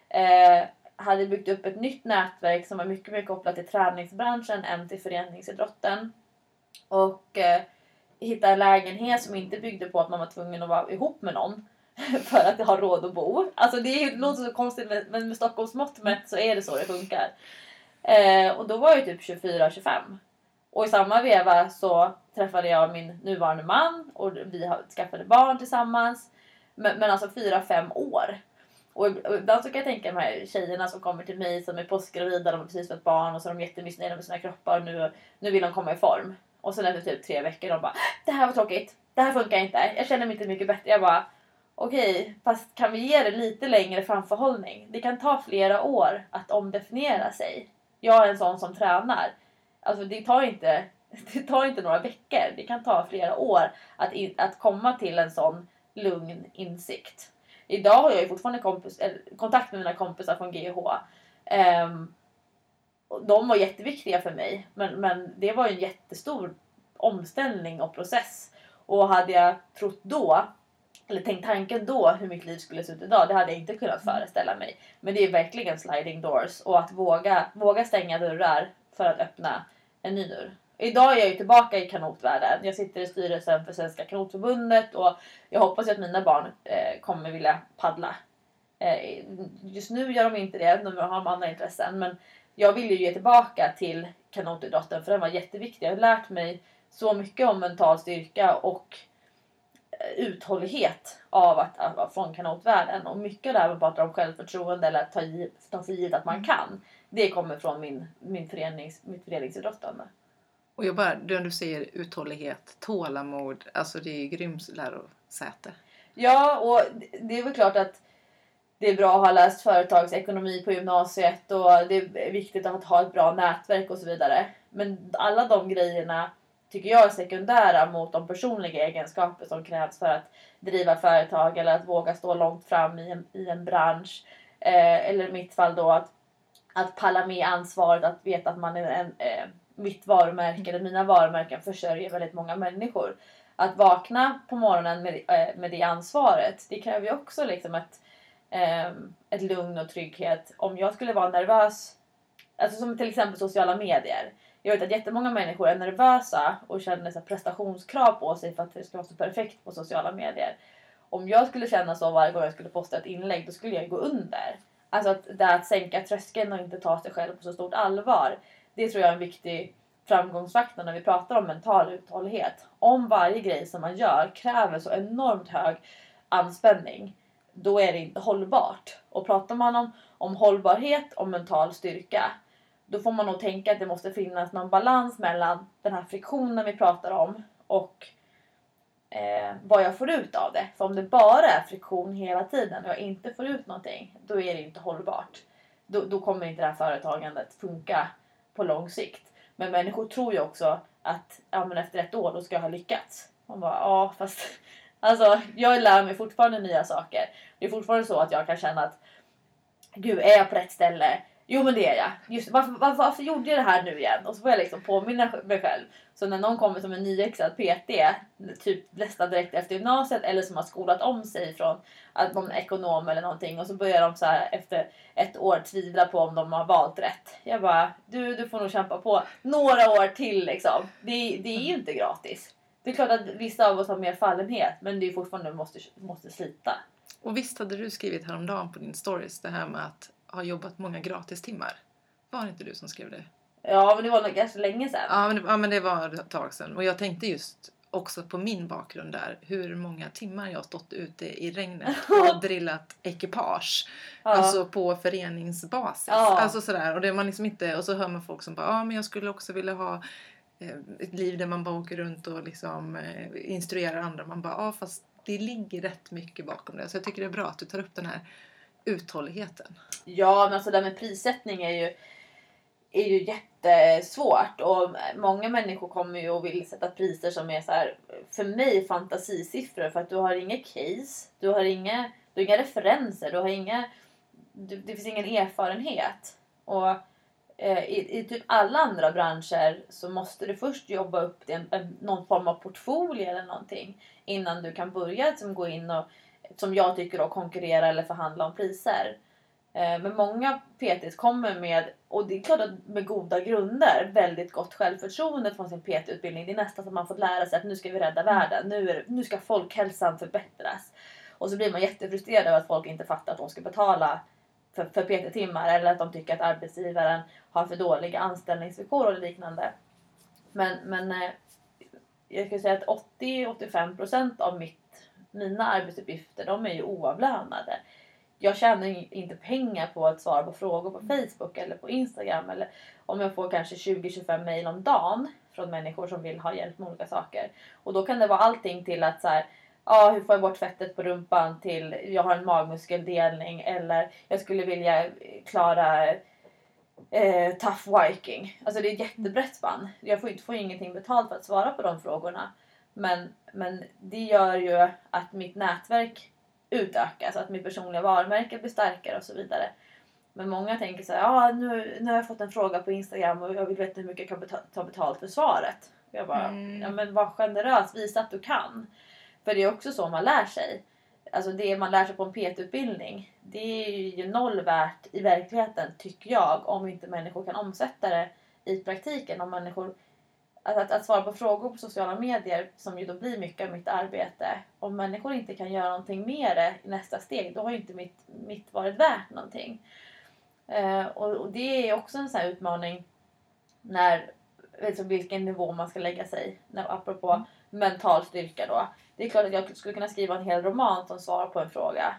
Eh, hade byggt upp ett nytt nätverk som var mycket mer kopplat till träningsbranschen än till föreningsidrotten. Och eh, hittade en lägenhet som inte byggde på att man var tvungen att vara ihop med någon för att ha råd att bo. Alltså det låter så konstigt men med Stockholms mått mätt så är det så det funkar. Eh, och då var jag typ 24-25. Och i samma veva så träffade jag min nuvarande man och vi skaffade barn tillsammans. Men, men alltså fyra, fem år. Och ibland så kan jag tänka de här tjejerna som kommer till mig som är postgravida, de har precis fått barn och så är de jättemissnöjda med sina kroppar och nu, nu vill de komma i form. Och sen efter typ tre veckor de bara Det här var tråkigt, det här funkar inte, jag känner mig inte mycket bättre. Jag bara Okej, okay, fast kan vi ge det lite längre framförhållning? Det kan ta flera år att omdefiniera sig. Jag är en sån som tränar. Alltså det tar inte, det tar inte några veckor. Det kan ta flera år att, in, att komma till en sån lugn insikt. Idag har jag ju fortfarande kompis, kontakt med mina kompisar från GH. Um, ehm, de var jätteviktiga för mig. Men, men det var ju en jättestor omställning och process. Och hade jag trott då, eller tänkt tanken då hur mitt liv skulle se ut idag, det hade jag inte kunnat föreställa mig. Men det är verkligen sliding doors och att våga, våga stänga dörrar för att öppna en ny dörr. Idag är jag ju tillbaka i kanotvärlden. Jag sitter i styrelsen för Svenska kanotförbundet och jag hoppas att mina barn eh, kommer vilja paddla. Eh, just nu gör de inte det, de har de andra intressen. Men jag vill ju ge tillbaka till kanotidrotten för den var jätteviktig. Jag har lärt mig så mycket om mental styrka och eh, uthållighet av att, att, från kanotvärlden. Och mycket där man pratar om självförtroende eller att ta, ta för givet att man mm. kan. Det kommer från min, min förenings, mitt föreningsidrottande. Och jag bara, när du säger uthållighet, tålamod, alltså det är ju grymt lärosäte. Ja, och det är väl klart att det är bra att ha läst företagsekonomi på gymnasiet och det är viktigt att ha ett bra nätverk och så vidare. Men alla de grejerna tycker jag är sekundära mot de personliga egenskaper som krävs för att driva företag eller att våga stå långt fram i en, i en bransch. Eh, eller i mitt fall då att, att palla med ansvaret, att veta att man är en, eh, mitt varumärke eller mina varumärken försörjer väldigt många människor. Att vakna på morgonen med, eh, med det ansvaret, det kräver ju också liksom ett, eh, ett lugn och trygghet. Om jag skulle vara nervös, alltså som till exempel sociala medier. Jag vet att jättemånga människor är nervösa och känner så prestationskrav på sig för att det ska vara så perfekt på sociala medier. Om jag skulle känna så varje gång jag skulle posta ett inlägg, då skulle jag gå under. Alltså att det att sänka tröskeln och inte ta sig själv på så stort allvar. Det tror jag är en viktig framgångsfaktor när vi pratar om mental uthållighet. Om varje grej som man gör kräver så enormt hög anspänning, då är det inte hållbart. Och pratar man om, om hållbarhet och mental styrka, då får man nog tänka att det måste finnas någon balans mellan den här friktionen vi pratar om och eh, vad jag får ut av det. För om det bara är friktion hela tiden och jag inte får ut någonting, då är det inte hållbart. Då, då kommer inte det här företagandet funka på lång sikt. Men människor tror ju också att ja, men efter ett år då ska jag ha lyckats. Man bara ja fast alltså jag lär mig fortfarande nya saker. Det är fortfarande så att jag kan känna att gud är jag på rätt ställe? Jo men det är jag. Just, varför, varför, varför gjorde jag det här nu igen? Och så får jag liksom påminna mig själv. Så när någon kommer som en nyexad PT, typ nästan direkt efter gymnasiet eller som har skolat om sig från att någon ekonom eller någonting och så börjar de så här efter ett år tvivla på om de har valt rätt. Jag bara, du, du får nog kämpa på några år till liksom. Det, det är ju inte gratis. Det är klart att vissa av oss har mer fallenhet men det är fortfarande måste, måste slita. Och visst hade du skrivit häromdagen på din stories det här med att ha jobbat många gratistimmar? Var det inte du som skrev det? Ja, men det var nog ganska länge sedan. Ja men, ja, men det var ett tag sedan. Och jag tänkte just också på min bakgrund där hur många timmar jag har stått ute i regnet och drillat ekipage. Ja. Alltså på föreningsbasis. Ja. Alltså sådär. Och, det man liksom inte, och så hör man folk som bara ja ah, men jag skulle också vilja ha eh, ett liv där man bara åker runt och liksom eh, instruerar andra. Man bara ja ah, fast det ligger rätt mycket bakom det. Så jag tycker det är bra att du tar upp den här uthålligheten. Ja men alltså det här med prissättning är ju är ju jättesvårt och många människor kommer ju och vill sätta priser som är så här, för mig fantasisiffror för att du har inga case, du har inga, du har inga referenser, du har inga, du, det finns ingen erfarenhet. Och eh, i, i, typ alla andra branscher så måste du först jobba upp en, en, någon form av portfolio eller någonting innan du kan börja liksom, gå in och som jag tycker då konkurrera eller förhandla om priser. Eh, men många PTs kommer med, och det är klart att med goda grunder, väldigt gott självförtroende från sin PT-utbildning. Det är nästan som man fått lära sig att nu ska vi rädda världen, nu, är, nu ska folkhälsan förbättras. Och så blir man jättefrustrerad över att folk inte fattar att de ska betala för, för PT-timmar eller att de tycker att arbetsgivaren har för dåliga anställningsvillkor och liknande. Men, men eh, jag skulle säga att 80-85% av mitt, mina arbetsuppgifter de är ju oavlönade jag tjänar inte pengar på att svara på frågor på Facebook eller på Instagram. Eller om jag får kanske 20-25 mail om dagen från människor som vill ha hjälp med olika saker. Och då kan det vara allting till att så här, ja, hur får jag bort fettet på rumpan till jag har en magmuskeldelning eller jag skulle vilja klara eh, tough viking. Alltså det är ett jättebrett spann. Jag får, får ingenting betalt för att svara på de frågorna. Men, men det gör ju att mitt nätverk utökas, att mitt personliga varumärke blir starkare och så vidare. Men många tänker så här, ja nu, nu har jag fått en fråga på Instagram och jag vill veta hur mycket jag kan ta betalt för svaret. Jag bara, mm. ja men var generös, visa att du kan. För det är också så man lär sig. Alltså det man lär sig på en PT-utbildning, det är ju noll värt i verkligheten tycker jag om inte människor kan omsätta det i praktiken. Om människor att, att, att svara på frågor på sociala medier som ju då blir mycket av mitt arbete. Om människor inte kan göra någonting med det i nästa steg då har ju inte mitt, mitt varit värt någonting. Eh, och, och det är också en sån här utmaning när alltså vilken nivå man ska lägga sig. När, apropå mm. mental styrka då. Det är klart att jag skulle kunna skriva en hel roman som svarar på en fråga.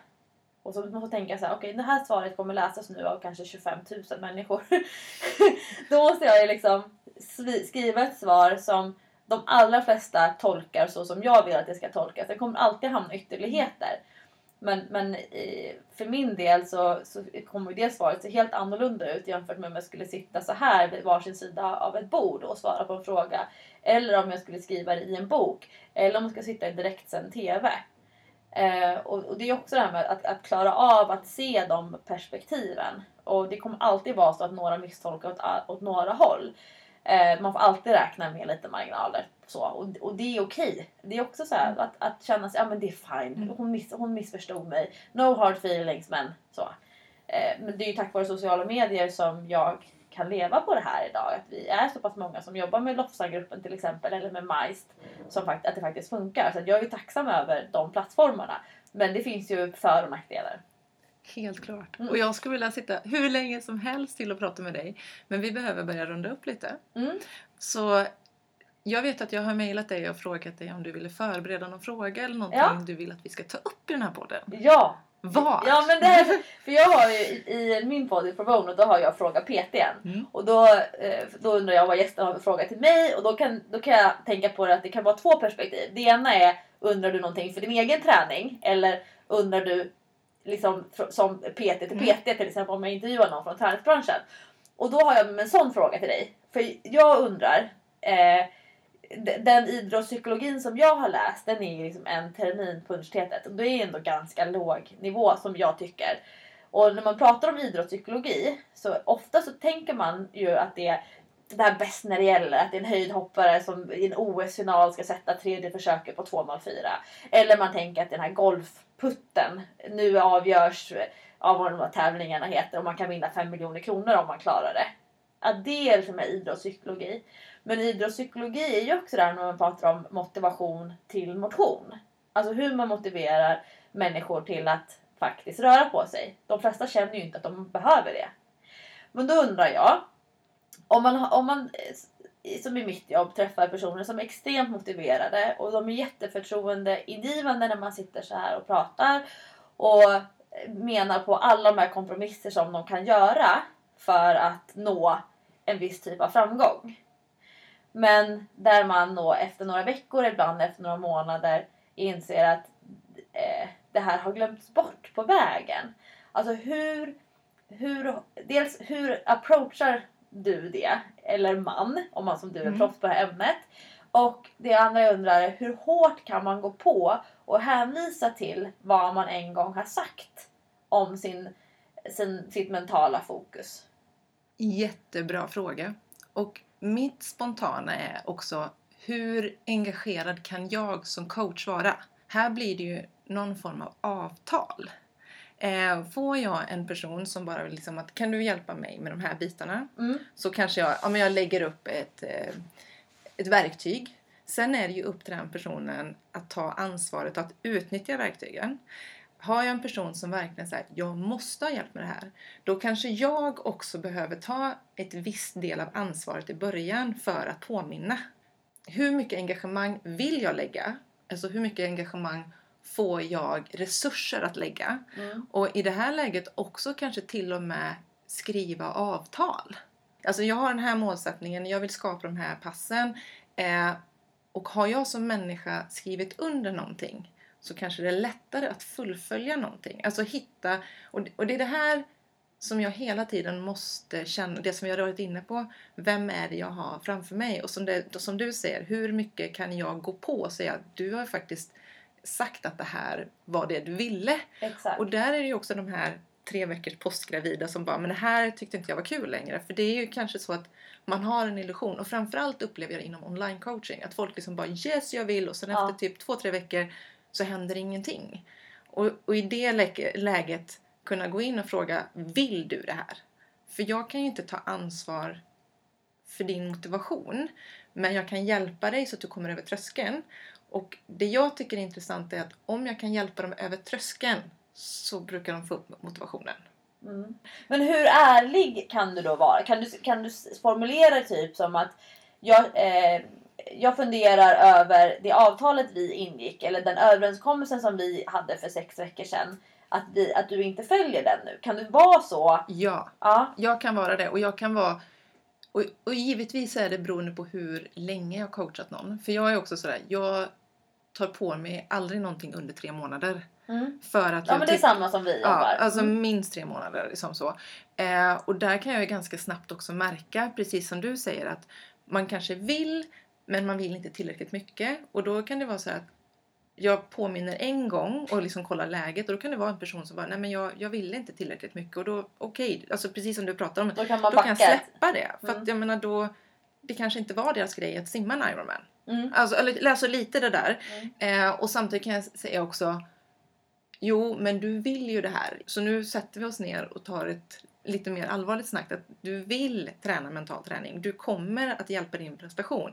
Och så man får tänka så här, okej okay, det här svaret kommer läsas nu av kanske 25 000 människor. då måste jag ju liksom skriva ett svar som de allra flesta tolkar så som jag vill att det ska tolkas. Det kommer alltid hamna ytterligheter. Men, men för min del så, så kommer det svaret se helt annorlunda ut jämfört med om jag skulle sitta så här vid varsin sida av ett bord och svara på en fråga. Eller om jag skulle skriva det i en bok. Eller om jag ska sitta i direktsänd TV. Eh, och, och, det är också det här med att, att klara av att se de perspektiven. Och det kommer alltid vara så att några misstolkar åt, åt några håll. Eh, man får alltid räkna med lite marginaler. Så, och, och det är okej. Okay. Det är också så här, att, att känna sig, ja men det är fine. Mm. Hon, miss, hon missförstod mig. No hard feelings men så. Eh, men det är ju tack vare sociala medier som jag kan leva på det här idag. Att vi är så pass många som jobbar med Lofsagruppen till exempel eller med Majst. Som fakt att det faktiskt funkar. Så jag är tacksam över de plattformarna. Men det finns ju för och nackdelar. Helt klart. Mm. Och jag skulle vilja sitta hur länge som helst till och prata med dig. Men vi behöver börja runda upp lite. Mm. Så jag vet att jag har mejlat dig och frågat dig om du ville förbereda någon fråga eller någonting ja. du vill att vi ska ta upp i den här podden. Ja! Vad? Ja men det här, för jag har ju i, i min podd i Probono då har jag frågat PTn. Mm. Och då, eh, då undrar jag vad gästen har för fråga till mig och då kan, då kan jag tänka på det att det kan vara två perspektiv. Det ena är undrar du någonting för din egen träning eller undrar du liksom som PT till PT mm. till exempel om jag intervjuar någon från träningsbranschen. Och då har jag en sån fråga till dig. För jag undrar eh, den idrottspsykologin som jag har läst den är liksom en termin på universitetet och det är ändå ganska låg nivå som jag tycker. Och när man pratar om idrottspsykologi så ofta så tänker man ju att det är det här bäst när det gäller. Att det är en höjdhoppare som i en OS-final ska sätta tredje försöket på 2,04. Eller man tänker att den här golfputten nu avgörs av vad de här tävlingarna heter och man kan vinna 5 miljoner kronor om man klarar det. Att det är liksom idrottspsykologi. Men idrottspsykologi är ju också där när man pratar om motivation till motion. Alltså hur man motiverar människor till att faktiskt röra på sig. De flesta känner ju inte att de behöver det. Men då undrar jag, om man, om man eh, som i mitt jobb träffar personer som är extremt motiverade och de är jätteförtroendeingivande när man sitter så här och pratar och menar på alla de här kompromisser som de kan göra för att nå en viss typ av framgång. Men där man då efter några veckor, ibland efter några månader inser att eh, det här har glömts bort på vägen. Alltså hur, hur, dels hur approachar du det? Eller man, om man som du är mm. proffs på det här ämnet. Och det andra jag undrar är hur hårt kan man gå på och hänvisa till vad man en gång har sagt om sin, sin, sitt mentala fokus? Jättebra fråga. Och mitt spontana är också hur engagerad kan jag som coach vara? Här blir det ju någon form av avtal. Eh, får jag en person som bara vill liksom att kan du hjälpa mig med de här bitarna? Mm. Så kanske jag, ja, jag lägger upp ett, eh, ett verktyg. Sen är det ju upp till den personen att ta ansvaret att utnyttja verktygen. Har jag en person som verkligen säger att jag måste ha hjälp med det här, då kanske jag också behöver ta ett visst del av ansvaret i början för att påminna. Hur mycket engagemang vill jag lägga? Alltså hur mycket engagemang får jag resurser att lägga? Mm. Och i det här läget också kanske till och med skriva avtal. Alltså jag har den här målsättningen, jag vill skapa de här passen. Eh, och har jag som människa skrivit under någonting så kanske det är lättare att fullfölja någonting. Alltså hitta, och, och det är det här som jag hela tiden måste känna, det som jag har varit inne på. Vem är det jag har framför mig? Och som, det, som du säger, hur mycket kan jag gå på och säga att du har faktiskt sagt att det här var det du ville. Exakt. Och där är det ju också de här tre veckors postgravida som bara, men det här tyckte inte jag var kul längre. För det är ju kanske så att man har en illusion och framförallt upplever jag det inom online coaching att folk liksom bara yes jag vill och sen ja. efter typ två, tre veckor så händer ingenting. Och, och i det läget kunna gå in och fråga vill du det här? För jag kan ju inte ta ansvar för din motivation. Men jag kan hjälpa dig så att du kommer över tröskeln. Och det jag tycker är intressant är att om jag kan hjälpa dem över tröskeln så brukar de få upp motivationen. Mm. Men hur ärlig kan du då vara? Kan du, kan du formulera typ som att jag, eh, jag funderar över det avtalet vi ingick eller den överenskommelsen som vi hade för sex veckor sedan. Att, vi, att du inte följer den nu. Kan du vara så? Ja, Ja. jag kan vara det och jag kan vara och, och givetvis är det beroende på hur länge jag har coachat någon. För jag är också sådär, jag tar på mig aldrig någonting under tre månader. Mm. För att Ja men det är samma som vi Ja, jobbar. alltså Mm. minst tre månader. Liksom så. Eh, och där kan jag ju ganska snabbt också märka, precis som du säger, att man kanske vill, men man vill inte tillräckligt mycket. Och då kan det vara så att jag påminner en gång och liksom kollar läget och då kan det vara en person som bara, nej men jag, jag vill inte tillräckligt mycket och då, okej, alltså precis som du pratar om, Då kan man då kan jag släppa det. För Mm. att jag menar då, det kanske inte var deras grej att simma en Ironman. Mm. Alltså, alltså lite det där. Mm. Eh, och samtidigt kan jag säga också Jo, men du vill ju det här. Så nu sätter vi oss ner och tar ett lite mer allvarligt snack. Att du vill träna mental träning. Du kommer att hjälpa din prestation.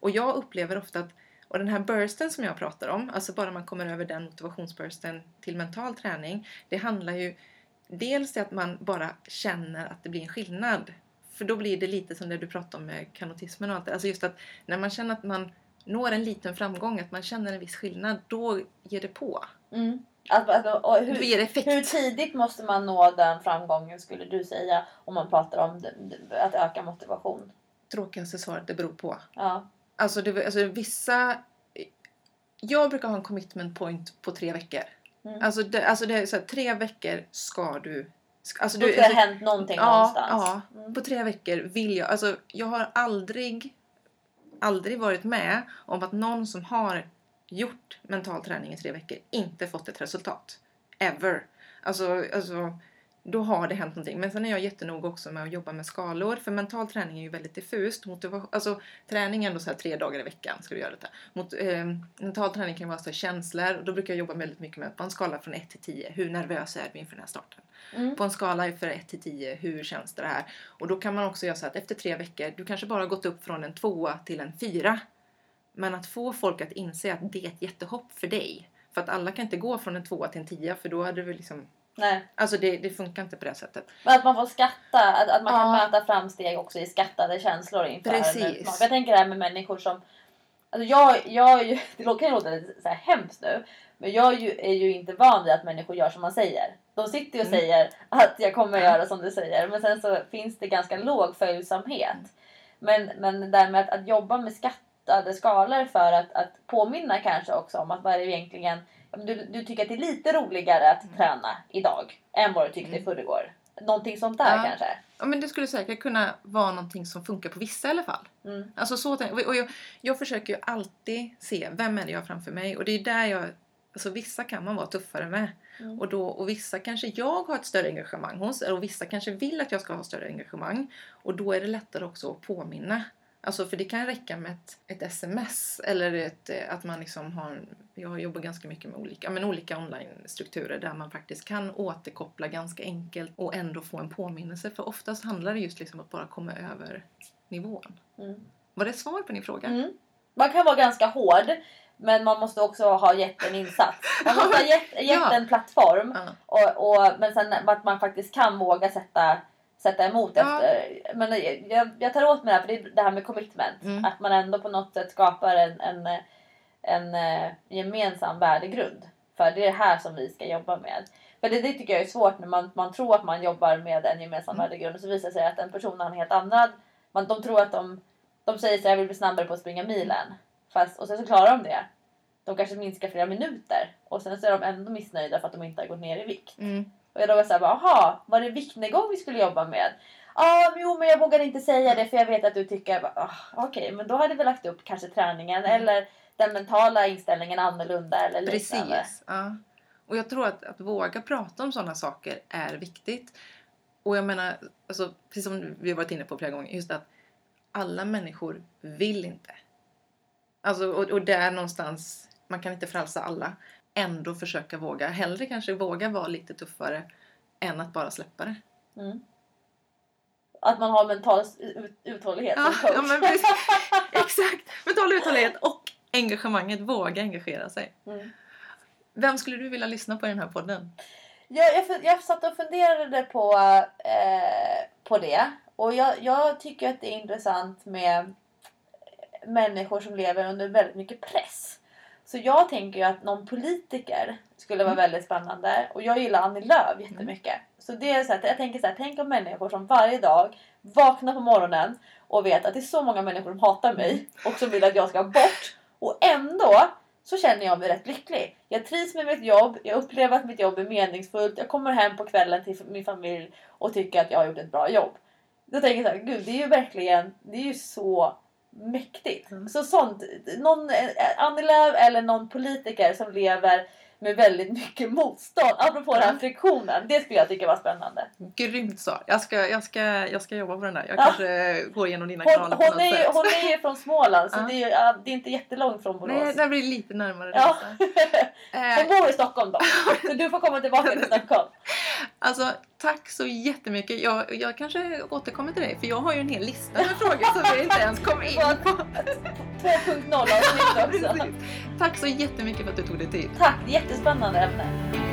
Och jag upplever ofta att och den här bursten som jag pratar om, alltså bara man kommer över den motivationsbursten till mental träning. Det handlar ju dels att man bara känner att det blir en skillnad. För då blir det lite som det du pratade om med kanotismen och allt det. Alltså just att när man känner att man når en liten framgång, att man känner en viss skillnad, då ger det på. Mm. Och Då hur, ger det effekt. hur tidigt måste man nå den framgången skulle du säga om man pratar om att öka motivation? Tråkigaste svaret, det beror på. Ja. Alltså, det, alltså vissa... Jag brukar ha en commitment point på tre veckor. Mm. Alltså, det, alltså det är så här, tre veckor ska du... ska- Alltså Då du ska det alltså, ha hänt någonting ja, någonstans. ja. Mm. på tre veckor vill jag... Alltså, jag har aldrig, aldrig varit med om att någon som har gjort mental träning i tre veckor inte fått ett resultat. Ever. Alltså, alltså, då har det hänt någonting. Men sen är jag jättenoga också med att jobba med skalor. För mental träning är ju väldigt diffust. Motiva- alltså, träning är ändå så här tre dagar i veckan ska du göra detta. Mot, eh, mental träning kan vara så här känslor. Och då brukar jag jobba väldigt mycket med på en skala från 1 till 10. Hur nervös är du inför den här starten? Mm. På en skala för 1 till 10, hur känns det här? Och då kan man också göra så att efter tre veckor, du kanske bara gått upp från en tvåa till en fyra. Men att få folk att inse att det är ett jättehopp för dig. För att alla kan inte gå från en tvåa till en tia för då hade vi liksom... Nej. Alltså det, det funkar inte på det sättet. Men att man får skatta, att, att man kan Ja. möta framsteg också i skattade känslor inför Precis. en utmaning. Jag tänker det här med människor som... Alltså jag, jag är ju, det kan ju låta lite så här hemskt nu. Men jag är ju, är ju inte van vid att människor gör som man säger. De sitter ju och Mm. säger att jag kommer göra som du säger. Men sen så finns det ganska låg följsamhet. Men, men det där med att, att jobba med skattade skalor för att, att påminna kanske också om att vad är det egentligen du, du tycker att det är lite roligare att Mm. träna idag än vad du tyckte i Mm. förrgår. Någonting sånt där Ja. kanske. Ja, men det skulle säkert kunna vara någonting som funkar på vissa i alla fall. Mm. Alltså så och jag, jag försöker ju alltid se vem är det jag har framför mig och det är där jag Alltså vissa kan man vara tuffare med. Mm. Och, då, och vissa kanske jag har ett större engagemang hos och vissa kanske vill att jag ska ha större engagemang. Och då är det lättare också att påminna. Alltså för det kan räcka med ett, ett sms eller ett, eh, att man liksom har Jag jobbar ganska mycket med olika, men olika online-strukturer där man faktiskt kan återkoppla ganska enkelt och ändå få en påminnelse. För oftast handlar det just liksom att bara komma över nivån. Mm. Var det svar på din fråga? Mm. Man kan vara ganska hård. Men man måste också ha gett en insats. Man måste ha gett, gett Ja. en plattform. Ja. Och, och, men sen att man faktiskt kan våga sätta, sätta emot Ja. efter. Men jag, jag tar åt mig det här för det är det här med commitment. Mm. Att man ändå på något sätt skapar en, en, en, eh, gemensam värdegrund. För det är det här som vi ska jobba med. För det, det tycker jag är svårt när man, man tror att man jobbar med en gemensam Mm. värdegrund och så visar det sig att en person har en helt annan. Man, de tror att de, de säger så jag vill bli snabbare på att springa milen. Fast, och sen så klarar de det. De kanske minskar flera minuter och sen så är de ändå missnöjda för att de inte har gått ner i vikt. Mm. Och jag då var såhär, jaha, var det viktnedgång vi skulle jobba med? Ah, jo men jag vågar inte säga det för jag vet att du tycker, ah, okej men då hade vi lagt upp kanske träningen Mm. eller den mentala inställningen annorlunda eller liknande. Precis. Ja. Och jag tror att, att våga prata om sådana saker är viktigt. Och jag menar, alltså, precis som vi har varit inne på flera gånger, just att alla människor vill inte. Alltså, och, och där någonstans, man kan inte frälsa alla. Ändå försöka våga, hellre kanske våga vara lite tuffare än att bara släppa det. Mm. Att man har mental ut- uthållighet Ja, som coach. ja men precis. Exakt. Mental uthållighet och engagemanget, våga engagera sig. Mm. Vem skulle du vilja lyssna på i den här podden? Jag, jag, jag satt och funderade på, eh, på det. Och jag, jag tycker att det är intressant med människor som lever under väldigt mycket press. Så jag tänker ju att någon politiker skulle vara Mm. väldigt spännande. Och jag gillar Annie Lööf jättemycket. Så det är så här, jag tänker så här, tänk om människor som varje dag vaknar på morgonen och vet att det är så många människor som hatar mig och som vill att jag ska bort. Och ändå så känner jag mig rätt lycklig. Jag trivs med mitt jobb, jag upplever att mitt jobb är meningsfullt, jag kommer hem på kvällen till min familj och tycker att jag har gjort ett bra jobb. Då tänker jag så här, gud det är ju verkligen, det är ju så mäktigt. Mm. Så sånt, någon eh, Annie Lööf eller någon politiker som lever med väldigt mycket motstånd, apropå den här Mm. friktionen, det skulle jag tycka var spännande. Grymt svar. Jag ska, jag ska, jag ska jobba på den där. Jag Ja. kanske går igenom dina Hon, kanaler på hon, något är, ju- sätt. hon är ju från Småland så Ja. det, är, det är inte jättelångt från Borås. Nej, det blir lite närmare Ja. Hon bor i Stockholm då. Så du får komma tillbaka till Stockholm. alltså, tack så jättemycket. Jag, jag kanske återkommer till dig för jag har ju en hel lista med frågor som vi inte ens kom in på. 2.0 avsnitt också. Tack så jättemycket för att du tog dig tid. Tack, jättespännande ämne.